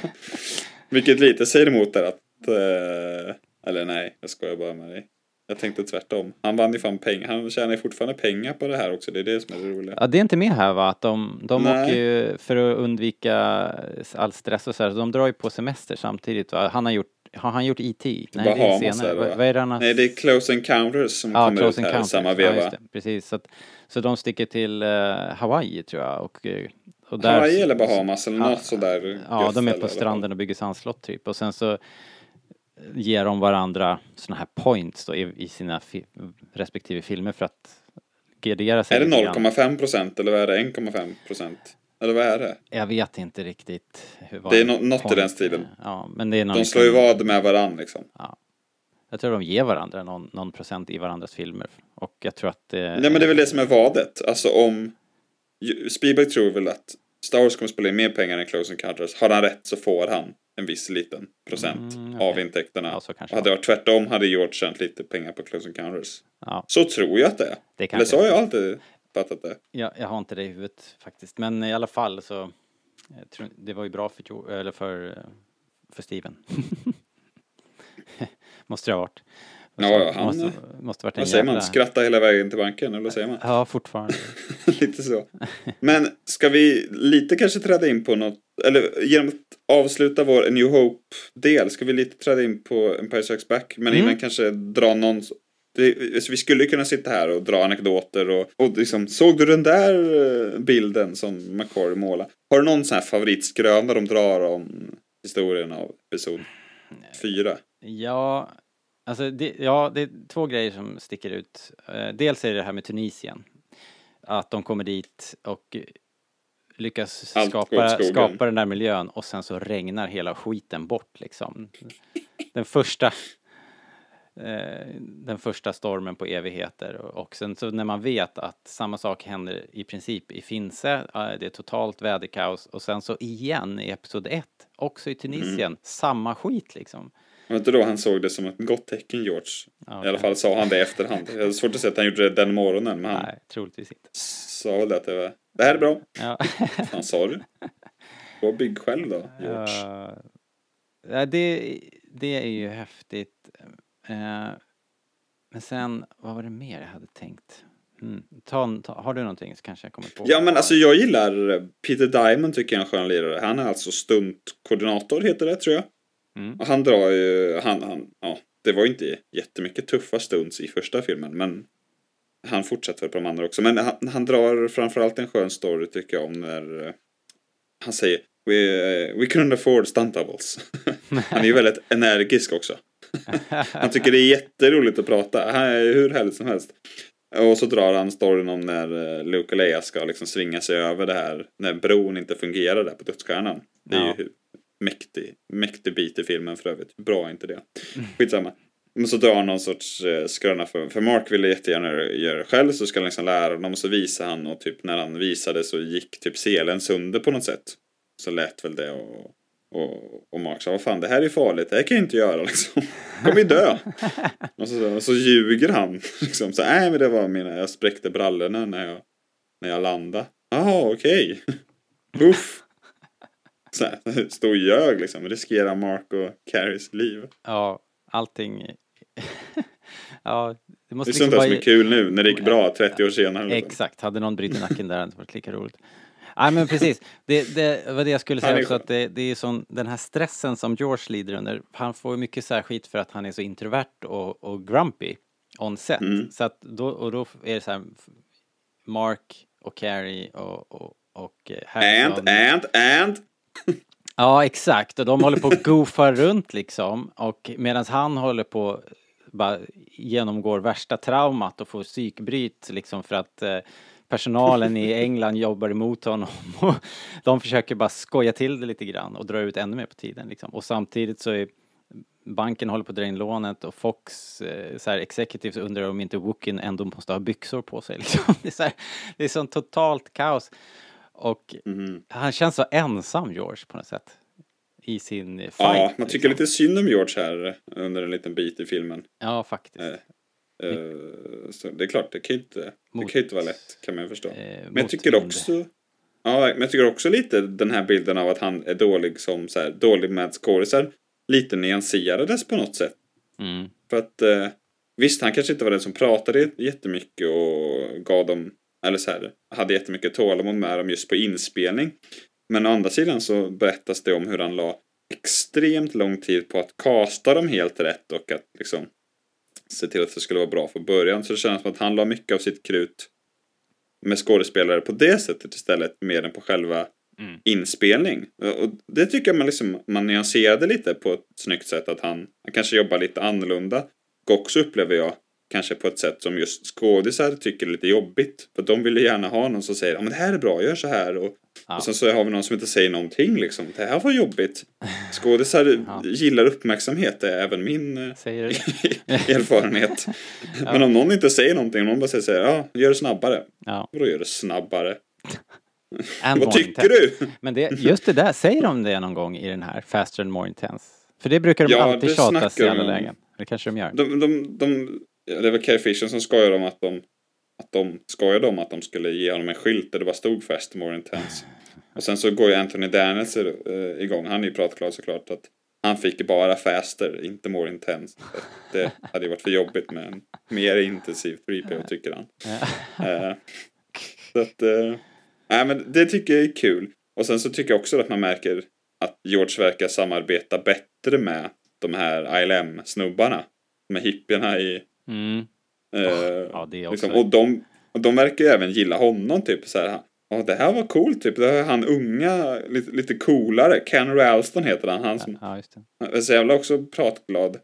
Vilket lite säger emot där att, eh, eller nej, jag skojar bara med dig. Jag tänkte tvärtom. Han vann ju fan pengar, han tjänar ju fortfarande pengar på det här också. Det är det som är det roliga. Ja, det är inte med här va? Att de, de Nej. åker ju för att undvika all stress och så här, så de drar ju på semester samtidigt va? Han har gjort, har han gjort E.T.? Nej, det är Bahamas senare. är det, Vad, va? vad är det han har Nej, det är Close Encounters som Ja, kommer Close ut här Encounters. samma Ja, veva. det. Precis. Så, att, så de sticker till eh, Hawaii tror jag och, eh, och Hawaii eller Bahamas eller Ja, något sådär. Ja, de är på stranden och bygger sandslott typ. Och sen så ger de varandra såna här points då i, i sina fi respektive filmer för att gardera sig Är det lite grann. 0,5 procent eller vad är det? 1,5 procent? Eller vad är det? Jag vet inte riktigt. Hur, Det är nå- något i den stilen. Ja, men det är någon De slår ju vad med varann liksom. Jag tror de ger varandra någon, någon procent i varandras filmer. Och jag tror att det... Nej men det är väl det som är vadet. Alltså om Spielberg tror väl att Star Wars kommer spela in mer pengar än Close Encounters. Har han rätt så får han en viss liten procent Mm, av okej. intäkterna. Ja, och hade det varit tvärtom hade George tjänat lite pengar på Close Encounters. Ja, Så tror jag att det är. det Eller så har jag alltid fattat det. Jag, jag har inte det i huvudet faktiskt. Men i alla fall så... Tror, det var ju bra för, eller för, för Steven. måste det ha varit. Ja, ja, han- måste, måste varit en Vad säger man? jävla- Skratta hela vägen till banken, eller vad säger man? Ja, fortfarande. lite så. Men ska vi lite kanske träda in på något, eller genom att avsluta vår New Hope-del, ska vi lite träda in på Empire Strikes Back, men Mm. innan kanske dra någon det, alltså vi skulle kunna sitta här och dra anekdoter och, och liksom, såg du den där eh, bilden som McCory målade? Har du någon sån här favoritskröna de drar om historien av episod 4? Ja, alltså det, ja, det är två grejer som sticker ut. Eh, Dels är det det här med Tunisien. Att de kommer dit och lyckas Allt skapa, skapa den där miljön och sen så regnar hela skiten bort liksom. Den första eh, den första stormen på evigheter och, och sen så när man vet att samma sak händer i princip i Finse, eh, det är totalt väderkaos och sen så igen i episod 1, också i Tunisien, Mm. samma skit liksom. Var inte då han såg det som ett gott tecken, George? Ja, I alla fall sa han det i efterhand. Jag hade svårt att säga att han gjorde det den morgonen, men han Nej, troligtvis inte. sa väl att det var det här är bra. Ja. Han sa du. Var bygg själv då, George. Ja, det, det är ju häftigt. Eh, Men sen, vad var det mer jag hade tänkt? Mm. Ta, ta, har du någonting så kanske jag kommer på? Ja men alltså jag gillar Peter Diamond tycker jag är en skön lirare. Han är alltså stuntkoordinator heter det tror jag. Mm. Och han drar ju, han, han, ja. Det var ju inte jättemycket tuffa stunts i första filmen men han fortsätter på de andra också. Men han, han drar framförallt en skön story tycker jag om när eh, han säger We, eh, we couldn't afford stunt doubles. han är ju väldigt energisk också. Han tycker det är jätteroligt att prata. Han är hur härligt som helst. Och så drar han storyn om när eh, Luke och Leia ska liksom svinga sig över det här. När bron inte fungerar där på dödsstjärnan. Det är Ja. ju mäktig, mäktig bit i filmen för övrigt. Bra inte det? Skitsamma. Men så drar han någon sorts eh, skröna för, för Mark ville jättegärna göra det själv så ska han liksom lära honom och så visar han och typ när han visade så gick typ selen sönder på något sätt. Så lät väl det och, och, och Mark sa vad fan det här är farligt, det här kan jag inte göra liksom. Kommer ju dö. och så, så ljuger han liksom. Så nej men det var mina, jag spräckte brallorna när jag, när jag landade. Jaha okej. Uff. Så här, stod och ljög liksom, riskerar Mark och Carries liv. Ja, allting... ja, det Det måste är sånt där som är kul nu när det gick bra 30 år senare. liksom. Exakt, hade någon brutit nacken där hade det varit lika roligt. Nej men precis, det, det var det jag skulle säga också att det, det är sån, den här stressen som George lider under, han får mycket särskit för att han är så introvert och, och grumpy on set. Mm. Så att då, och då är det så här, Mark och Carrie och, och, och eh, Harrison. And, and, and. Ja, exakt. Och de håller på att goofa runt liksom. Och medan han håller på bara genomgår värsta traumat och får psykbryt liksom för att eh, personalen i England jobbar emot honom. Och de försöker bara skoja till det lite grann och dra ut ännu mer på tiden liksom. Och samtidigt så är banken håller på att dra in lånet och Fox eh, så här executives undrar om inte Wookin ändå måste ha byxor på sig liksom. Det är så här, det är sånt totalt kaos. Och Mhm. han känns så ensam, George, på något sätt. I sin fight. Ja, man tycker liksom. lite synd om George här under en liten bit i filmen. Ja, faktiskt. Eh, Eh, så det är klart, det kan ju inte, det Mot- kan ju inte vara lätt kan man ju förstå. Eh, Men jag tycker också Ja, men jag tycker också lite den här bilden av att han är dålig som så här, dålig med skådisar lite nyanserades på något sätt. Mm. För att eh, visst, han kanske inte var den som pratade jättemycket och gav dem, eller så här, hade jättemycket tålamod med dem just på inspelning. Men å andra sidan så berättas det om hur han la extremt lång tid på att kasta dem helt rätt och att liksom se till att det skulle vara bra från början. Så det känns som att han la mycket av sitt krut med skådespelare på det sättet istället mer än på själva Mm. inspelning. Och det tycker jag man, liksom, man nyanserade lite på ett snyggt sätt. Att han, han kanske jobbar lite annorlunda. Och också upplever jag kanske på ett sätt som just skådisar tycker är lite jobbigt. För de vill ju gärna ha någon som säger ja men det här är bra, gör så här. Och, Ja. och sen så har vi någon som inte säger någonting liksom. Det här var jobbigt. Skådisar Ja. gillar uppmärksamhet, det är även min eh, erfarenhet. Men om någon inte säger någonting, om någon bara säger så här, ja, gör det snabbare. Ja. Vadå gör det snabbare? Vad tycker du? Men det, just det där, säger de det någon gång i den här Faster and more intense? För det brukar de Ja, alltid det tjatas i alla lägen. Det kanske de gör. De, de, de, ja, det var Carrie Fisher som skojade om att de, att de skojade om att de skulle ge honom en skylt där det bara stod Fast More Intense. Och sen så går ju Anthony Daniels eh, igång, han är ju pratglad såklart, att han fick bara Faster, inte More Intense. Det hade ju varit för jobbigt med en mer intensiv 3PO tycker han. Eh, så att, eh, nej men det tycker jag är kul. Och sen så tycker jag också att man märker att George verkar samarbeta bättre med de här ILM-snubbarna. Här hippierna i... Mm. Eh, Ja, det är också. liksom, och, de, och de verkar ju även gilla honom typ så här. Ja, det här var coolt typ. Det här är han unga, lite, lite coolare. Ken Ralston heter han. Han som Ja, just det. är så jävla också pratglad.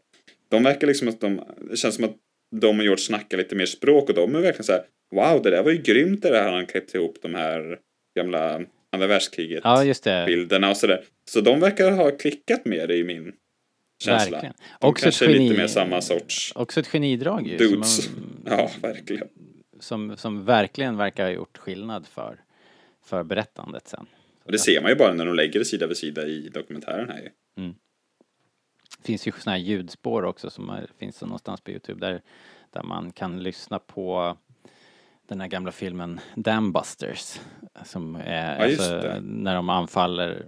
De verkar liksom att de, det känns som att de och George snackar lite mer språk och de är verkligen så här. Wow, det där var ju grymt det där han klippt ihop de här gamla andra världskriget Ja, just det. bilderna och sådär. Så de verkar ha klickat mer i min känsla. Verkligen. De Också kanske är lite geni- mer samma sorts Också ett genidrag ju. dudes. Som, Ja, verkligen. som, som verkligen verkar ha gjort skillnad för, för berättandet sen. Och det ser man ju bara när de lägger det sida vid sida i dokumentären här ju. Det finns ju sådana här ljudspår också som är, finns någonstans på Youtube där, där man kan lyssna på den här gamla filmen Dambusters. Som är Ja, alltså, när de anfaller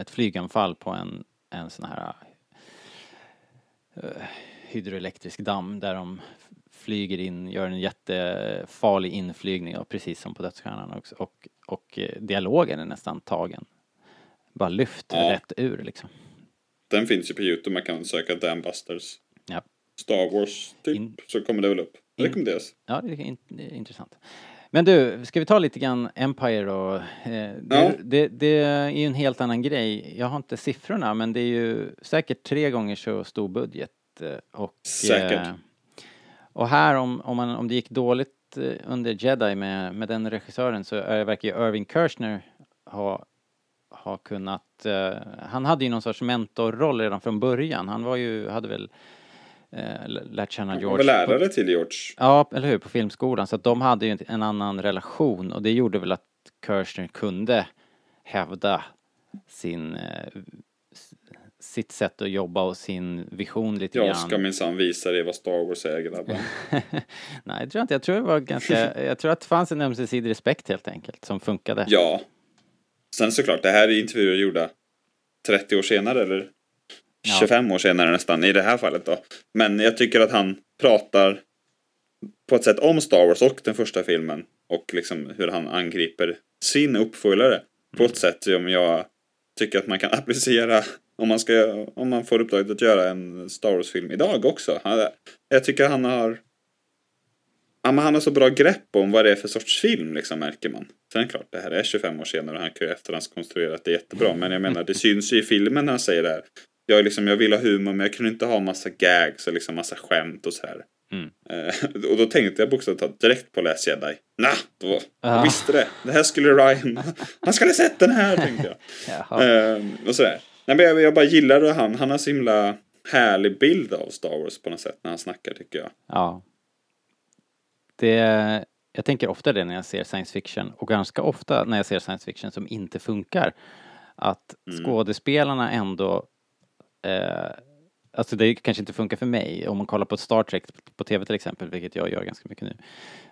ett flyganfall på en, en sån här hydroelektrisk damm där de flyger in, gör en jättefarlig inflygning och precis som på Dödsstjärnan också. Och, och eh, dialogen är nästan tagen. Bara lyft Ja. rätt ur liksom. Den finns ju på Youtube, man kan söka Dambusters. Ja. Star Wars, typ, In- så kommer det väl upp. In- Rekommenderas. Ja, det är, in, det intressant. Men du, ska vi ta lite grann Empire och... Eh, det, Ja. det, det är ju en helt annan grej. Jag har inte siffrorna, men det är ju säkert tre gånger så stor budget. eh, Och, Säkert. Eh, och här, om, om, man, om det gick dåligt under Jedi med, med den regissören så är, verkar ju Irving Kershner ha, ha kunnat... Han hade ju någon sorts mentorroll redan från början. Han var ju, hade väl lärt känna Han George... var väl på- lärare till George. Ja, eller hur, på filmskolan. Så att de hade ju en- annan relation och det gjorde väl att Kirchner kunde hävda sin, eh, sitt sätt att jobba och sin vision lite Jag grann. ska minsann visa dig vad Star Wars är grabbar. Nej, jag tror inte. Jag tror det var ganska, jag tror att det fanns en ömsesidig respekt helt enkelt som funkade. Ja. Sen såklart, det här är intervjuer gjorda 30 år senare eller. 25 år senare nästan i det här fallet då. Men jag tycker att han pratar på ett sätt om Star Wars och den första filmen och liksom hur han angriper sin uppföljare på ett sätt som jag tycker att man kan applicera om man, ska, om man får uppdraget att göra en Star Wars-film idag också. Han, jag tycker han har Ja, men han har så bra grepp om vad det är för sorts film, liksom, märker man. Sen är det klart, det här är 25 år senare och han kan ju efterhandskonstruerat det jättebra. Men jag menar, det syns ju i filmen när han säger det här. Jag, liksom, jag vill ha humor, men jag kunde inte ha massa gags och liksom massa skämt och så här. Mm. Eh, och då tänkte jag bokstavligt talat direkt på Last Jedi. Nah, då, jag Ah. visste det. Det här skulle Ryan, han skulle ha sett den här, tänkte jag. Eh, och sådär. Nej, men jag, jag bara gillar det han. Han har så himla härlig bild av Star Wars på något sätt när han snackar, tycker jag. Ja. Det, jag tänker ofta det när jag ser science fiction och ganska ofta när jag ser science fiction som inte funkar. Att Mm. skådespelarna ändå eh, Alltså det kanske inte funkar för mig. Om man kollar på Star Trek på tv till exempel, vilket jag gör ganska mycket nu,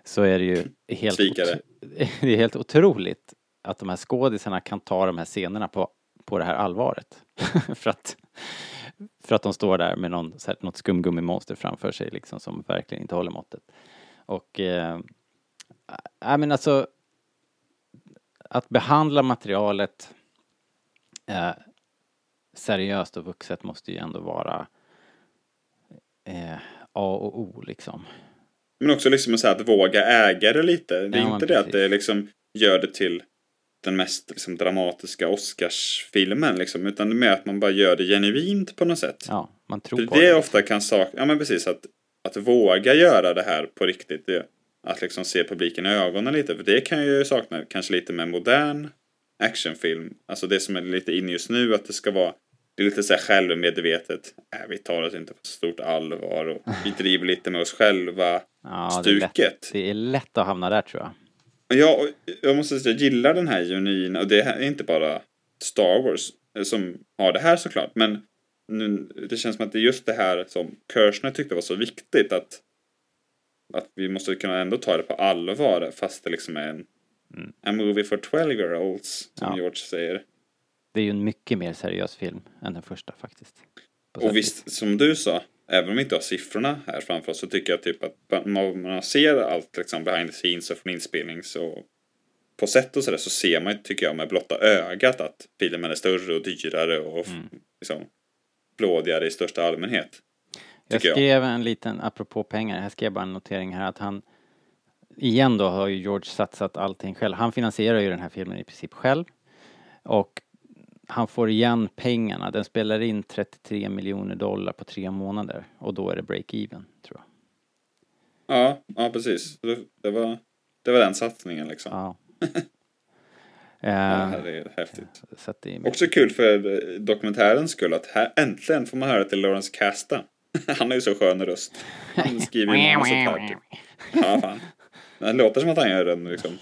så är det ju helt, det är helt otroligt att de här skådisarna kan ta de här scenerna på, på det här allvaret. för, att, för att de står där med någon, så här, något skumgummimonster framför sig liksom som verkligen inte håller måttet. Och, eh, äh, men alltså, att behandla materialet eh, seriöst och vuxet måste ju ändå vara eh, A och O liksom. Men också liksom så här att våga äga det lite. Det är Ja, inte det att precis. det liksom gör det till den mest liksom, dramatiska Oscarsfilmen liksom, utan det är mer att man bara gör det genuint på något sätt. Ja, man tror För på det det. är ofta kan sakna, ja men precis att, att våga göra det här på riktigt. Det, att liksom se publiken i ögonen lite, för det kan jag ju sakna kanske lite med modern actionfilm. Alltså det som är lite inne just nu, att det ska vara det är lite så här självmedvetet. Äh, vi tar oss inte på stort allvar och vi driver lite med oss själva. Ja, det, är lätt, stuket. det är lätt att hamna där tror jag. Ja, jag måste säga, jag gillar den här genuina, och det är inte bara Star Wars som har det här såklart, men nu, det känns som att det är just det här som Kirchner tyckte var så viktigt att att vi måste kunna ändå ta det på allvar fast det liksom är en Mm. a movie for 12 year olds som Ja. George säger. Det är ju en mycket mer seriös film än den första faktiskt. Och visst, som du sa, även om vi inte har siffrorna här framför oss så tycker jag typ att man, man ser allt liksom behind the scenes och från inspelnings och på sätt och sådär så ser man tycker jag med blotta ögat att filmen är större och dyrare och Mm. liksom blådigare i största allmänhet. Jag tycker jag. skrev en liten, apropå pengar, jag skrev bara en notering här att han Igen då har ju George satsat allting själv. Han finansierar ju den här filmen i princip själv. Och han får igen pengarna. Den spelar in 33 miljoner dollar på tre månader. Och då är det break-even, tror jag. Ja, ja precis. Det, var, det var den satsningen liksom. Ja. Ja. Eh, det är häftigt. så att det är Också kul för eh, dokumentärens skull att här äntligen får man höra till Lawrence Kasta. Han har ju så skön röst. Han skriver ju manuset här typ. Ja, fan. Det låter som att han gör en, liksom,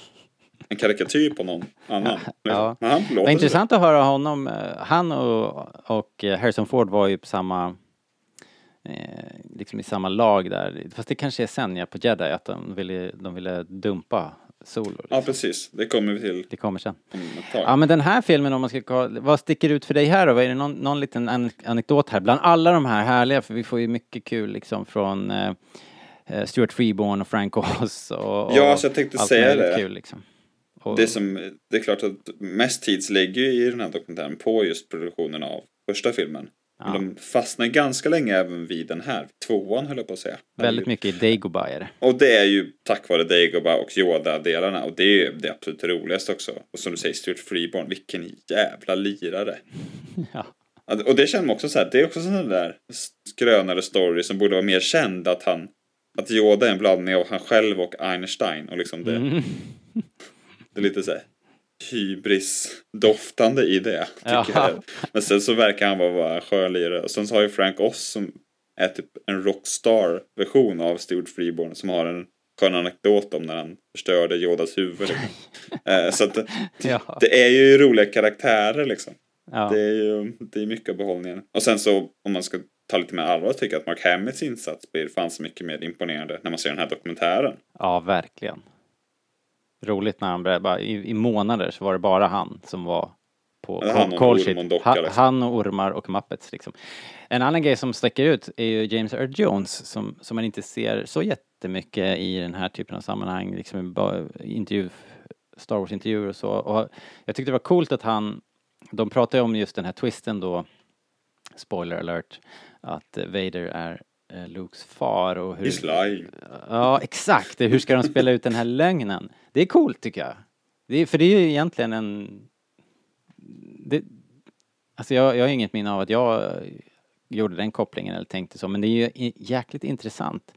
en karikatyr på någon annan. Ja. Vad så. intressant att höra honom. Han och, och Harrison Ford var ju på samma eh, liksom i samma lag där. Fast det kanske är sen ja, på Jedi att de ville, de ville dumpa Solo. Liksom. Ja, precis. Det kommer vi till Det kommer sen. Ja men den här filmen om man ska vad sticker ut för dig här då? Är det någon, någon liten an anekdot här? Bland alla de här härliga, för vi får ju mycket kul liksom från eh, eh, Stuart Freeborn och Frank Oz och, och Ja, alltså jag tänkte säga det. Kul, liksom. Och, Det, som, det är klart att mest tid lägger i den här dokumentären på just produktionen av första filmen. Men Ja. de fastnar ganska länge även vid den här. Tvåan höll jag på att säga. Väldigt mycket i Dagobah är det. Och det är ju tack vare Dagobah och Yoda-delarna. Och det är ju det absolut roligaste också. Och som du säger, Stuart Freeborn, vilken jävla lirare. Ja. Och det känner man också så här, det är också sådana där skrönare story som borde vara mer känd. Att han, att Yoda är en blandning av han själv och Einstein. Och liksom det, Mm. Det är lite så här hybris-doftande i det. Tycker jag. Men sen så verkar han vara bara en skön lirare. Och sen så har ju Frank Oz som är typ en rockstar-version av Stuart Freeborn. Som har en skön anekdot om när han förstörde Yodas huvud. Eh, så att det, Ja. det är ju roliga karaktärer liksom. Ja. Det är ju det är mycket av behållningen. Och sen så om man ska ta lite mer allvar tycker jag att Mark Hamills insats blir fan så mycket mer imponerande när man ser den här dokumentären. ja, verkligen. Roligt när han bara, i, i månader så var det bara han som var på Ja, han call sheet. docka, liksom. Han och ormar och Muppets liksom. En annan grej som sticker ut är ju James Earl Jones som, som man inte ser så jättemycket i den här typen av sammanhang, liksom intervju, Star Wars-intervjuer och så. Och jag tyckte det var coolt att han, de pratade om just den här twisten då, spoiler alert, att Vader är eh, Lukes far och hur... Lying. Ja, exakt. Hur ska de spela ut den här lögnen? Det är coolt tycker jag. Det är, för det är ju egentligen en... Det, alltså jag, jag har inget minne av att jag gjorde den kopplingen eller tänkte så, men det är ju jäkligt intressant.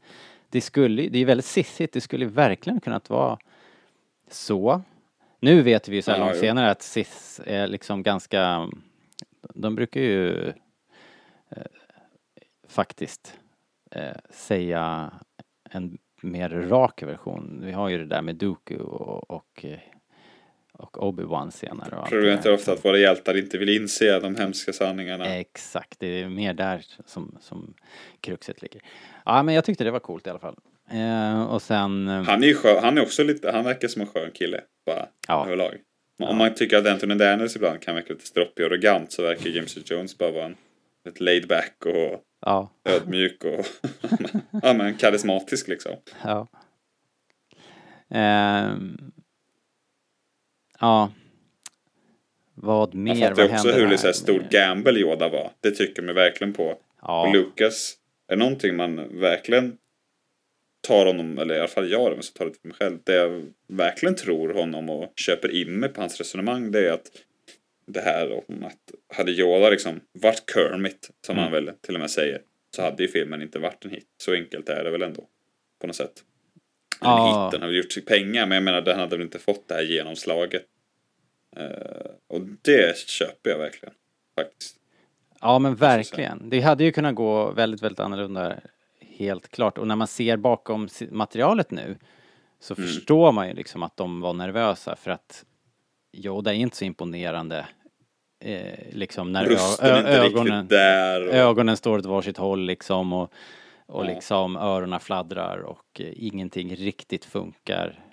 Det skulle det är väldigt sissigt, det skulle verkligen kunnat vara så. Nu vet vi ju så här Ja, långt senare att cis är liksom ganska... De brukar ju eh, faktiskt eh, säga en mer rak version. Vi har ju det där med Dooku och, och, eh, och Obi-Wan senare. Och Problemet är ofta att våra hjältar inte vill inse de hemska sanningarna. Exakt, det är mer där som, som kruxet ligger. Ja, men jag tyckte det var coolt i alla fall. Eh, och sen... eh, Han är ju skön, han är också lite, han verkar som en skön kille. Bara Ja. överlag. Om Ja. man tycker att Anthony Daniels ibland kan verka lite stroppig och arrogant så verkar James Jones bara vara en ett laid back och Ja, ödmjuk och ja, men karismatisk liksom. ja. Ehm, ja. Vad mer? Man fattar ju också hur det så här stor gamble Yoda var. Det tycker man verkligen på. Ja. Och Lucas är någonting man verkligen tar honom, eller i alla fall jag, om jag ska ta det till mig själv, det jag verkligen tror honom och köper in mig på hans resonemang, det är att det här om att hade Yoda liksom varit Kermit, som Mm. han väl till och med säger, så hade ju filmen inte varit en hit. Så enkelt är det väl ändå, på något sätt. En Ja. hit, den har väl gjort sig pengar, men jag menar den hade väl inte fått det här genomslaget. Eh, och det köper jag verkligen, faktiskt. Ja men verkligen. Det hade ju kunnat gå väldigt, väldigt annorlunda. Helt klart. Och när man ser bakom materialet nu så Mm. förstår man ju liksom att de var nervösa för att Yoda är inte så imponerande. Eh, liksom när ö- Rösten ö- inte ögonen, där. Och, ögonen står åt varsitt håll liksom och, och Ja. liksom öronen fladdrar och eh, ingenting riktigt funkar.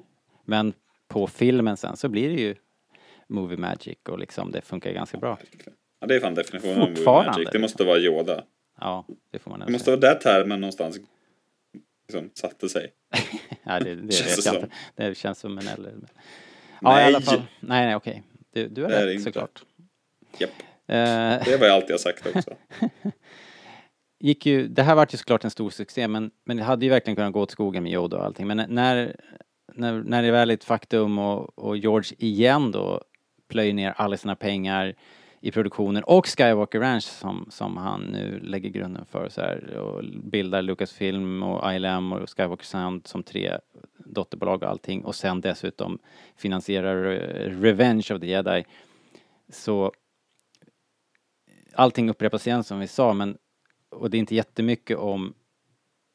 Men på filmen sen så blir det ju movie magic och liksom det funkar ganska bra. Ja, det är fan definitionen av movie magic. Det måste vara Yoda. Ja, det får man Det måste säga. vara där termen någonstans liksom, satte sig. Nej, det, det Känns vet det jag inte. Det känns som en eller. Ja, i Nej. alla fall. Nej, nej, okej. Du, du har det rätt såklart. Japp. Eh, Det vad jag alltid har sagt också. gick ju, det här vart ju såklart en stor succé, men, men det hade ju verkligen kunnat gå åt skogen med Yoda och allting. Men när, när, när det väl är ett faktum och, och George igen då plöjer ner alla sina pengar i produktionen och Skywalker Ranch som, som han nu lägger grunden för så här och bildar Lucasfilm och ILM och Skywalker Sound som tre dotterbolag och allting och sen dessutom finansierar eh, Revenge of the Jedi. Så allting upprepas igen som vi sa men och det är inte jättemycket om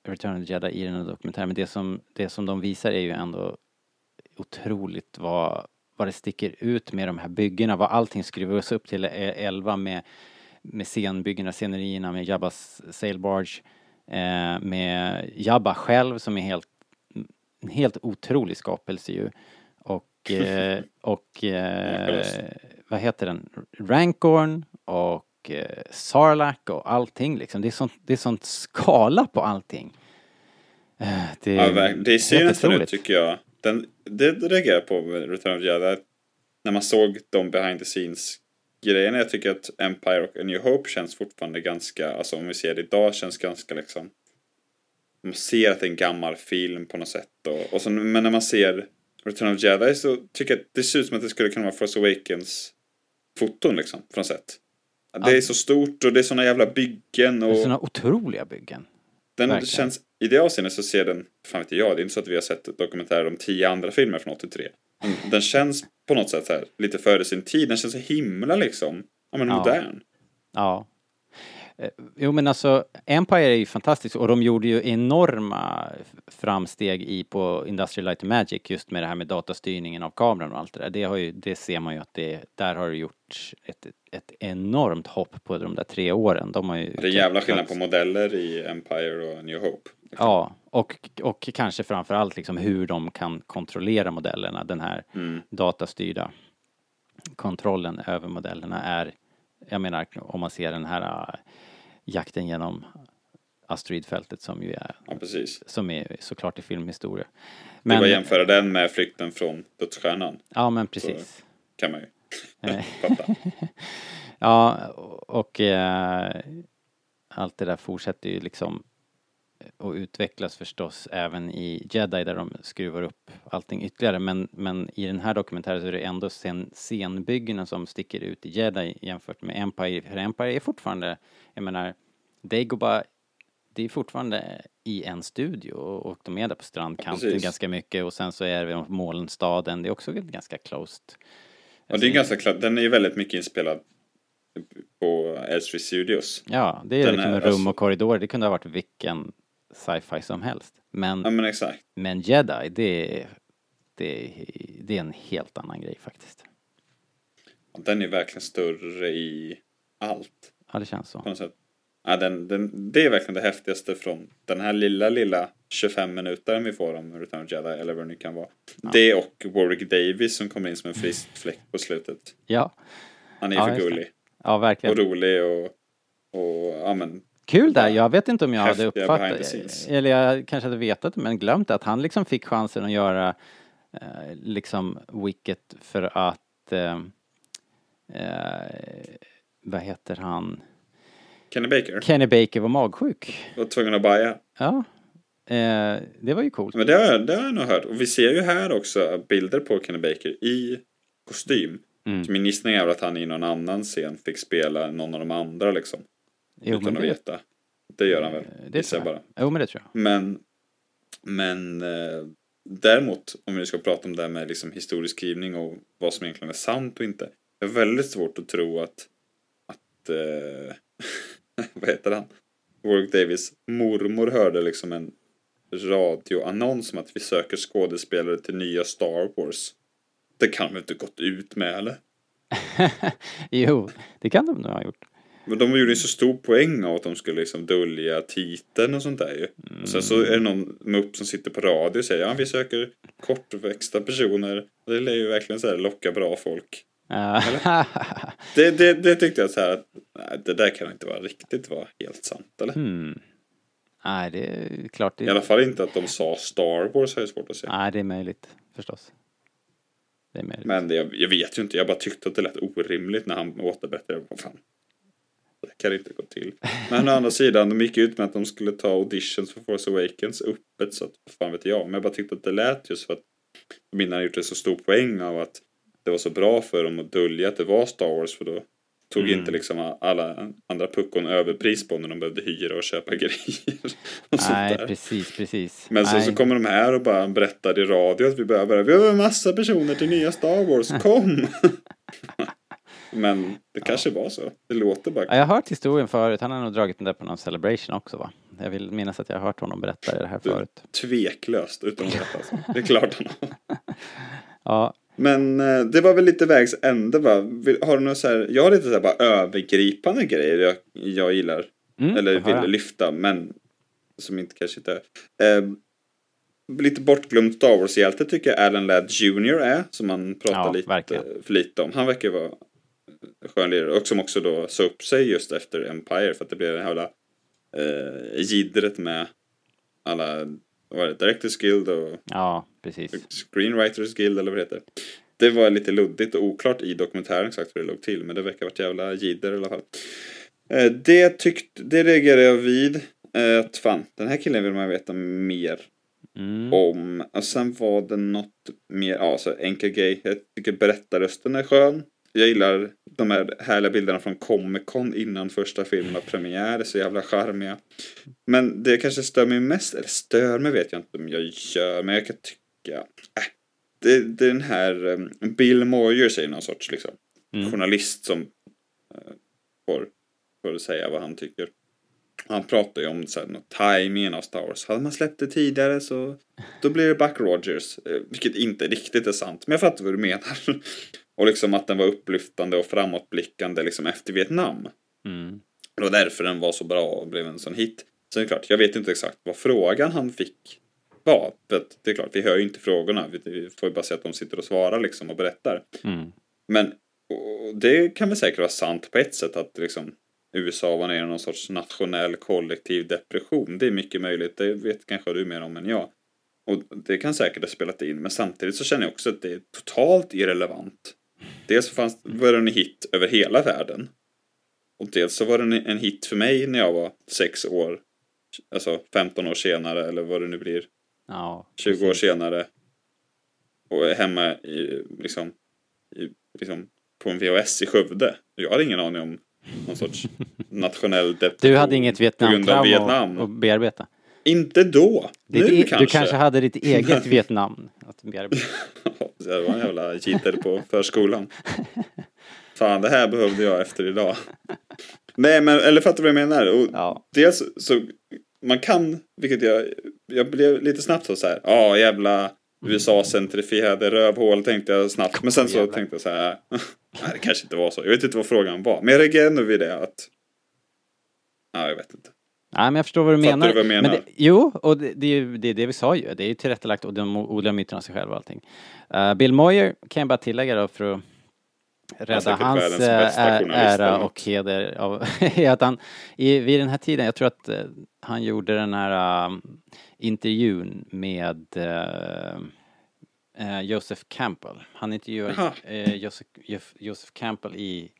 Return of the Jedi i den här dokumentären men det som, det som de visar är ju ändå otroligt vad, vad det sticker ut med de här byggena, vad allting skruvas upp till eh, 11 med, med scenbyggena, scenerierna med Jabbas sailbarge, eh, med Jabba själv som är helt, en helt otrolig skapelse ju. Och, eh, och eh, vad heter den, Rancorn och eh, Sarlacc och allting liksom. Det är sånt, det är sånt skala på allting. Eh, Det Ja, verk- det nästan ut otroligt. tycker jag. Den, det reagerar jag på med Return of the Jedi. När man såg de behind the scenes grejerna. Jag tycker att Empire och A New Hope känns fortfarande ganska, alltså om vi ser det idag känns ganska liksom man ser att det är en gammal film på något sätt. Och, och så, men när man ser Return of Jedi så tycker jag att det ser ut som att det skulle kunna vara Force Awakens foton liksom, på något sätt. Det Ja. är så stort och det är såna jävla byggen Det och är såna otroliga byggen. den verkligen. känns, i det avseendet så ser den, fan vet jag, det är inte så att vi har sett dokumentärer om tio andra filmer från 83. Men den känns på något sätt här, lite före sin tid, den känns så himla liksom, ja men Ja. modern. Ja. Eh, Jo men alltså, Empire är ju fantastiskt och de gjorde ju enorma framsteg i på Industrial Light and Magic just med det här med datastyrningen av kameran och allt det där. Det, har ju, det ser man ju att det, där har det gjort ett, ett enormt hopp på de där tre åren. De har ju Det är jävla skillnad på modeller i Empire och New Hope. Ja, och, och kanske framför allt liksom hur de kan kontrollera modellerna, den här Mm. datastyrda kontrollen över modellerna är, jag menar om man ser den här jakten genom asteroidfältet som ju är, Ja, precis. som är såklart i filmhistoria. det Men, att jämföra den med flykten från dödsstjärnan, ja men precis. kan man ju Eh, fatta. Ja, och eh, allt det där fortsätter ju liksom och utvecklas förstås även i Jedi där de skruvar upp allting ytterligare. Men, men i den här dokumentären så är det ändå scen, scenbyggena som sticker ut i Jedi jämfört med Empire. För Empire är fortfarande, jag menar, Dagobah, det är fortfarande i en studio och, de är där på strandkanten Precis. ganska mycket och sen så är det molnstaden, det är också ganska closed. Och det är ganska klart, den är ju väldigt mycket inspelad på Elstree Studios. Ja, det är Den liksom är rum och korridorer. Det kunde ha varit vilken sci-fi som helst. Men, Ja men men Jedi, det är, det, är, det är en helt annan grej faktiskt. Den är verkligen större i allt. Ja, det känns så. på något sätt. Ja, den, den, det är verkligen det häftigaste från den här lilla, lilla 25 minuter vi får om Return of Jedi eller vad det nu kan vara. Det och Warwick Davis som kommer in som en frisk fläkt på slutet. Ja, Han är Ja, för gullig ja och verkligen. rolig och, och ja men Kul där, jag vet inte om jag hade uppfattat, scenes. eller jag kanske hade vetat det men glömt att han liksom fick chansen att göra eh, liksom Wicket för att eh, eh, vad heter han? Kenny Baker Kenny Baker var magsjuk. var tvungen att baja. Ja. eh, det var ju coolt. Men det har, det har jag nog hört. Och vi ser ju här också bilder på Kenny Baker i kostym. Mm. Så min gissning är väl att han i någon annan scen fick spela någon av de andra liksom. Jo, utan att det, veta. Det gör han väl. det gissar tror jag. bara. Jo, men det tror jag. Men, men eh, däremot om vi ska prata om det här med liksom historieskrivning och vad som egentligen är sant och inte. Det är väldigt svårt att tro att, att eh, vad heter han? Warwick Davis mormor hörde liksom en radioannons om att vi söker skådespelare till nya Star Wars. Det kan de inte gått ut med eller? jo, det kan de nog ha gjort. Men de gjorde ju så stor poäng av att de skulle liksom dölja titeln och sånt där ju. Och sen så är det någon mupp som sitter på radio och säger ja vi söker kortväxta personer. Det lär ju verkligen så här locka bra folk. Det, det, det tyckte jag så här att nej, det där kan inte vara riktigt vara helt sant eller? hmm. Nej, det är klart. Det, I alla fall inte att de sa Star Wars har jag svårt att se. Nej, det är möjligt förstås. Det är möjligt. Men det, jag, jag vet ju inte, jag bara tyckte att det lät orimligt när han återberättade. Vad fan. Det kan inte gå till. Men å andra sidan, de gick ut med att de skulle ta auditions för Force Awakens öppet så att fan vet jag. Men jag bara tyckte att det lät just för att de innan gjort en så stor poäng av att det var så bra för dem att dölja att det var Star Wars för då tog Mm. inte liksom alla andra puckon överpris på när de behövde hyra och köpa grejer. Och Nej, där. precis, precis. Men Nej. så kommer de här och bara berättar i radio att vi behöver, vi behöver en massa personer till nya Star Wars, kom! Men det kanske var så. Det låter bara Ja, jag har hört historien förut. Han har nog dragit den där på någon celebration också va? Jag vill minnas att jag har hört honom berätta det här Du- förut. tveklöst utan att veta. Alltså. Det är klart han har. Ja, Men eh, det var väl lite vägs ände va? Vill- Har du något så här, jag har lite så här bara övergripande grejer jag, jag gillar. mm, eller höra. ville lyfta, men som inte kanske inte är. Eh, lite bortglömd Star Wars-hjälte tycker jag Alan Ladd Jr är, som man pratar Ja, lite verkligen. för lite om. Han verkar vara skön lirare och som också då sa upp sig just efter Empire för att det blev det jävla eh, jiddret med alla, vad var det, Directors Guild och Ja, precis. Screenwriters Guild eller vad det heter. Det var lite luddigt och oklart i dokumentären exakt hur det låg till, men det verkar varit jävla jidder i alla fall. Eh, Det tyckte, det reagerade jag vid. eh, Att fan, den här killen vill man veta mer Mm. om. Och sen var det något mer, ja så enkel grej. Jag tycker berättarrösten är skön. Jag gillar de här härliga bilderna från Comic Con innan första filmen har premiär. Så jävla charmiga. Men det kanske stör mig mest, eller stör mig vet jag inte om jag gör, men jag kan tycka, äh, det, det är den här um, Bill Moyers är någon sorts liksom, Mm. journalist som uh, får, får säga vad han tycker. Han pratar ju om så här, något timingen av Star Wars. Hade man släppt det tidigare så då blir det Buck Rogers. eh, Vilket inte riktigt är sant, men jag fattar vad du menar. och liksom att den var upplyftande och framåtblickande liksom efter Vietnam. Mm. Det var därför den var så bra och blev en sån hit. Sen är det klart, jag vet inte exakt vad frågan han fick var. För det är klart, vi hör ju inte frågorna. Vi, vi får ju bara se att de sitter och svarar liksom och berättar. Mm. Men och det kan väl säkert vara sant på ett sätt att liksom USA var nere i någon sorts nationell kollektiv depression. Det är mycket möjligt. Det vet kanske du mer om än jag. Och det kan säkert ha spelat in. Men samtidigt så känner jag också att det är totalt irrelevant. Dels så fanns, var den en hit över hela världen. Och dels så var den en hit för mig när jag var sex år. Alltså 15 år senare eller vad det nu blir. Ja, 20 år senare. Och hemma i, liksom, i, liksom, på en VHS i Skövde. Jag har ingen aning om någon sorts nationell depression. Du hade inget Vietnamtrauma Vietnam. att- bearbeta? Inte då. Ditt nu e- kanske. Du kanske hade ditt eget Vietnam att bearbeta. det var en jävla jitter på förskolan. Fan, det här behövde jag efter idag. Nej, men eller fattar du vad jag menar? Och Ja. dels så, man kan, vilket jag, jag blev lite snabbt så här, ja jävla USA-centrifierade rövhål tänkte jag snabbt. Men sen så Jävlar. tänkte jag så här, nej det kanske inte var så. Jag vet inte vad frågan var. Men jag reagerade ändå vid det att, ja jag vet inte. Nej, men jag förstår vad du Fattar menar. du vad jag menar? Men det, jo, och det, det är ju det, är det vi sa ju. Det är ju tillrättalagt och de odlar myterna sig själva och allting. Uh, Bill Moyer kan jag bara tillägga då för att rädda hans eh, ära och heder av att han i, vid den här tiden, jag tror att eh, han gjorde den här um, intervjun med Joseph Campbell. Han intervjuade Joseph, Joseph Campbell i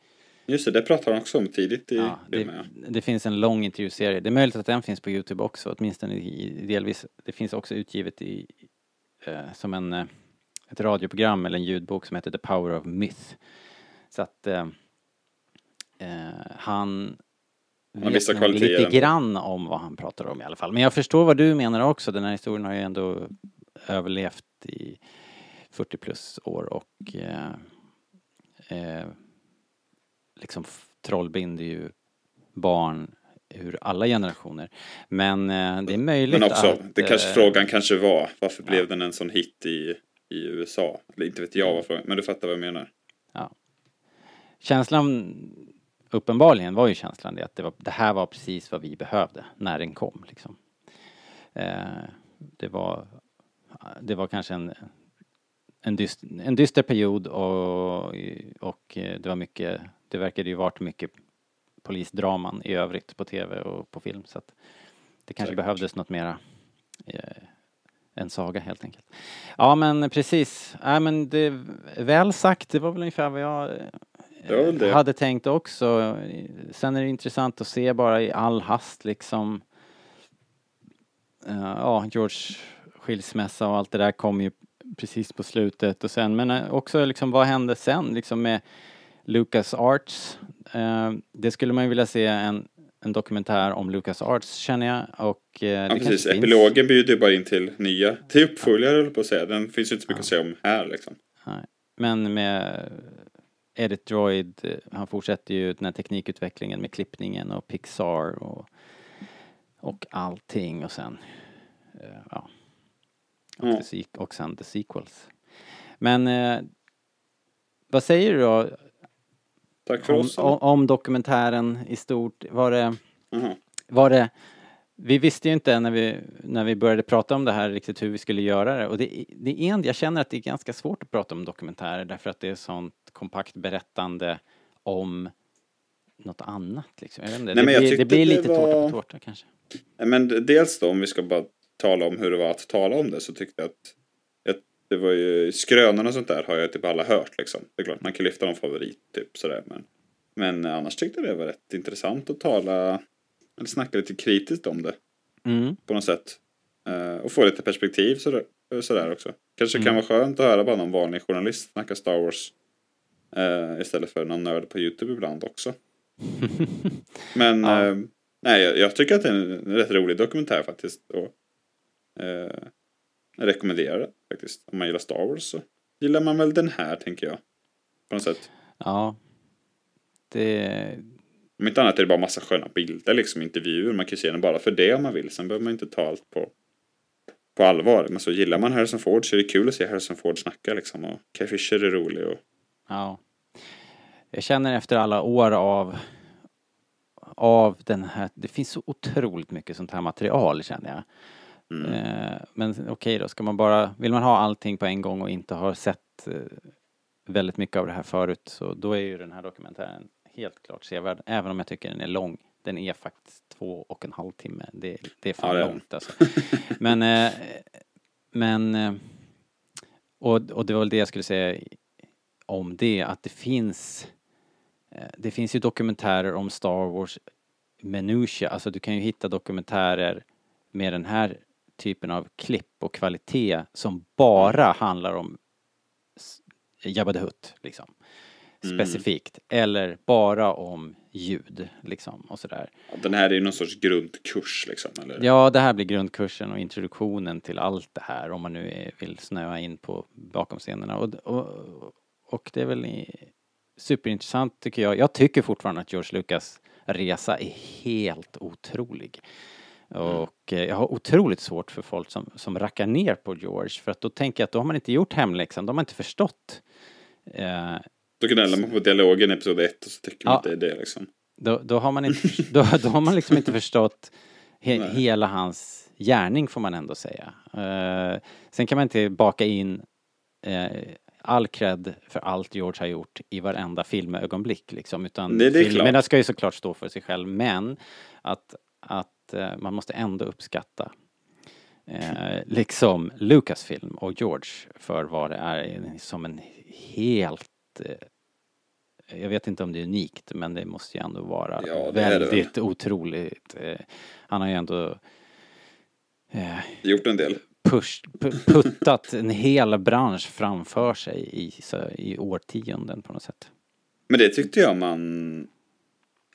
Just det, det pratar han också om tidigt i Ja, det, det finns en lång intervjuserie. Det är möjligt att den finns på Youtube också, åtminstone i, delvis. Det finns också utgivet i, eh, som en, eh, ett radioprogram eller en ljudbok som heter The Power of Myth. Så att eh, eh, han har vissa nog lite grann om vad han pratar om i alla fall. Men jag förstår vad du menar också. Den här historien har ju ändå överlevt i 40 plus år och eh, eh, liksom trollbinder ju barn ur alla generationer. Men eh, det är möjligt Men också, att... det kanske eh, frågan kanske var, varför blev den en sån hit i, i USA? Eller inte vet jag vad frågan, men du fattar vad jag menar. Känslan, uppenbarligen var ju känslan det att det, var, det här var precis vad vi behövde när den kom. Liksom. Eh, det, var, det var kanske en, en, dyst, en dyster period och, och det var mycket, det verkade ju varit mycket polisdraman i övrigt på tv och på film så att det kanske Säkert. behövdes något mera eh, en saga helt enkelt. Ja men precis, ja, men det väl sagt, det var väl ungefär vad jag eh, hade tänkt också. Sen är det intressant att se bara i all hast liksom eh, ja, George skilsmässa och allt det där kom ju precis på slutet och sen men eh, också liksom vad hände sen liksom med Lucas Arts. Eh, det skulle man ju vilja se en, en dokumentär om Lucas Arts känner jag och eh, Ja, precis. finns. Epilogen bjuder ju bara in till nya, till uppföljare höll jag på att säga. Den finns ju inte så mycket att säga om här liksom. Nej. Men med Edit Droid, eh, han fortsätter ju den här teknikutvecklingen med klippningen och Pixar och, och allting och sen, eh, ja. Och, Ja. the och sen the sequels. Men eh, vad säger du då Tack för om, oss. om, om dokumentären i stort? Var det, Jaha. var det vi visste ju inte när vi, när vi började prata om det här riktigt hur vi skulle göra det och det, det är en, jag känner att det är ganska svårt att prata om dokumentärer därför att det är sånt kompakt berättande om något annat liksom. Jag vet inte, Nej, men det, blir, det blir det lite tårta var- på tårta kanske. Men dels då, om vi ska bara tala om hur det var att tala om det, så tyckte jag att det var ju, skrönorna och sånt där har jag typ alla hört liksom. Det är klart, man kan lyfta någon favorit typ sådär, men, men annars tyckte jag det var rätt intressant att tala, eller snacka lite kritiskt om det Mm. på något sätt. Eh, och få lite perspektiv sådär, sådär också. Kanske kan Mm. vara skönt att höra bara någon vanlig journalist snacka Star Wars. eh, istället för någon nörd på YouTube ibland också. Men Ja. eh, nej, jag, jag tycker att det är en rätt rolig dokumentär faktiskt. Och, eh, rekommenderar det faktiskt. Om man gillar Star Wars så gillar man väl den här tänker jag. På något sätt. Ja. Det, Om inte annat är det bara massa sköna bilder, liksom intervjuer. Man kan ju se den bara för det om man vill. Sen behöver man inte ta allt på, på allvar. Men så gillar man Harrison Ford så är det kul att se Harrison Ford snacka liksom. Och Carrie Fisher är rolig och Ja. Jag känner efter alla år av av den här, det finns så otroligt mycket sånt här material känner jag. Mm. Eh, men okej då, ska man bara, vill man ha allting på en gång och inte har sett eh, väldigt mycket av det här förut så då är ju den här dokumentären helt klart sevärd, även om jag tycker den är lång. Den är faktiskt två och en halv timme. Det, det är fan Ja, långt alltså. Men, eh, men, och, och det var väl det jag skulle säga om det, att det finns det finns ju dokumentärer om Star Wars minutia, alltså du kan ju hitta dokumentärer med den här typen av klipp och kvalitet som bara handlar om Jabba the Hutt, liksom. Mm. Specifikt. Eller bara om ljud, liksom, och sådär. Den här är ju någon sorts grundkurs liksom. Eller? Ja, det här blir grundkursen och introduktionen till allt det här om man nu är, vill snöa in på bakom scenerna. Och, och, och det är väl i- superintressant tycker jag. Jag tycker fortfarande att George Lucas resa är helt otrolig. Och eh, jag har otroligt svårt för folk som, som rackar ner på George för att då tänker jag att då har man inte gjort hemläxan, då har man inte förstått. Eh, Då gnäller man på dialogen i episod 1 och så tycker man Ja. att det är det liksom. Då, då har man inte, då, då har man liksom inte förstått he, hela hans gärning får man ändå säga. Eh, sen kan man inte baka in eh, all cred för allt George har gjort i varenda filmögonblick liksom, utan Nej, filmerna klart. ska ju såklart stå för sig själv, men att, att eh, man måste ändå uppskatta eh, liksom Lucasfilm och George för vad det är som en helt eh, jag vet inte om det är unikt, men det måste ju ändå vara Ja, väldigt otroligt. Eh, Han har ju ändå eh, Gjort en del. push, pu- puttat en hel bransch framför sig i, så, i årtionden på något sätt. Men det tyckte jag man...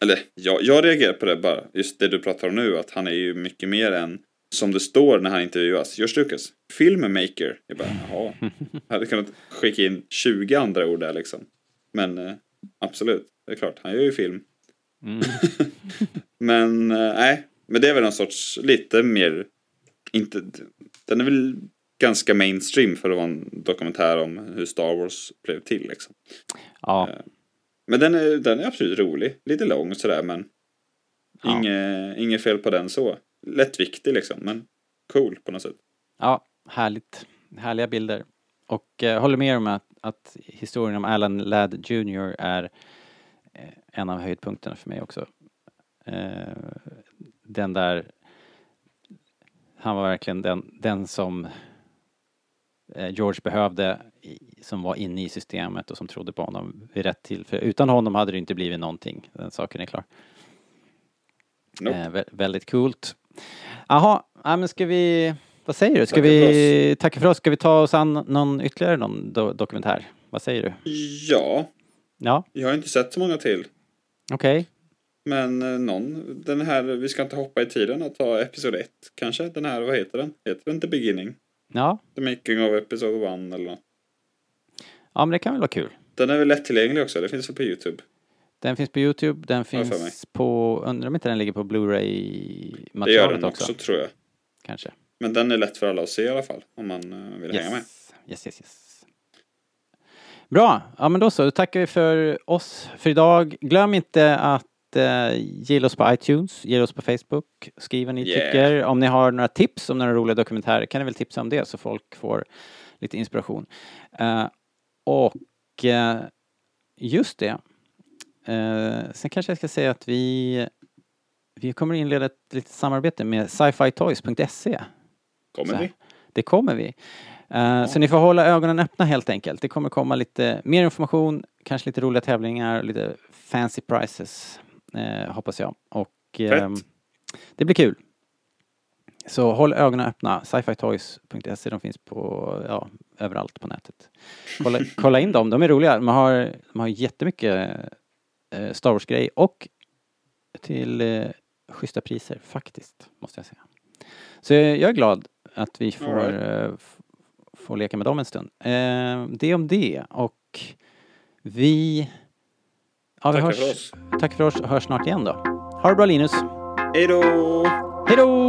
Eller jag, jag reagerar på det bara, just det du pratar om nu, att han är ju mycket mer än, som det står när han intervjuas, George Lucas, filmmaker. Jag bara, jaha. Jag hade kunnat skicka in 20 andra ord där liksom. Men eh, absolut, det är klart, han gör ju film. Mm. Men eh, nej, men det är väl någon sorts lite mer, inte, den är väl ganska mainstream för att vara en dokumentär om hur Star Wars blev till liksom. Ja, Men den är, den är absolut rolig. Lite lång sådär men Ja. inget, inget fel på den så. Lättviktig liksom men cool på något sätt. ja, härligt. Härliga bilder. Och eh, håller med om att, att historien om Alan Ladd Jr är eh, en av höjdpunkterna för mig också. Eh, den där, han var verkligen den, den som George behövde, som var inne i systemet och som trodde på honom vid rätt tillfälle. Utan honom hade det inte blivit någonting, den saken är klar. Nope. Eh, vä- väldigt coolt. Jaha, ja, men ska vi, vad säger du? Ska Tacka vi, tacka för oss, ska vi ta oss an någon ytterligare någon do, dokumentär? Vad säger du? Ja, Ja, jag har inte sett så många till. okej. Men eh, någon, den här, vi ska inte hoppa i tiden och ta episod 1 kanske. Den här, vad heter den? Heter den The Beginning? Ja, The Making of Episode 1 eller något. ja, men det kan väl vara kul. Den är väl lättillgänglig också, det finns väl på YouTube. Den finns på Youtube, den finns på, undrar om inte den ligger på Det gör Blu-ray-materialet den också. också tror jag. Kanske. Men den är lätt för alla att se i alla fall. Om man eh, vill hänga med. Yes. yes, yes, yes. Bra, ja men då så, då tackar vi för oss för idag. Glöm inte att eh, gilla oss på iTunes, ge oss på Facebook, skriv vad ni Yeah. tycker. Om ni har några tips om några roliga dokumentärer kan ni väl tipsa om det så folk får lite inspiration. Eh, och eh, just det, eh, sen kanske jag ska säga att vi vi kommer inleda ett litet samarbete med sci-fi-toys.se. Kommer vi? Det kommer vi. Eh, Så ni får hålla ögonen öppna helt enkelt. Det kommer komma lite mer information, kanske lite roliga tävlingar, lite fancy prices, eh, hoppas jag. Och ehm, det blir kul. Så håll ögonen öppna. Sci-fi-toys.se, de finns på, ja, överallt på nätet. Kolla, kolla in dem, de är roliga. De har, de har jättemycket eh, Star Wars-grejer och till eh, schyssta priser faktiskt, måste jag säga. Så jag är glad att vi får, right. eh, får leka med dem en stund. Eh, det om det och vi... Ja, vi Tackar hörs, för oss. Tack för oss och hörs snart igen då. Ha det bra Linus! Hej då! Hej då!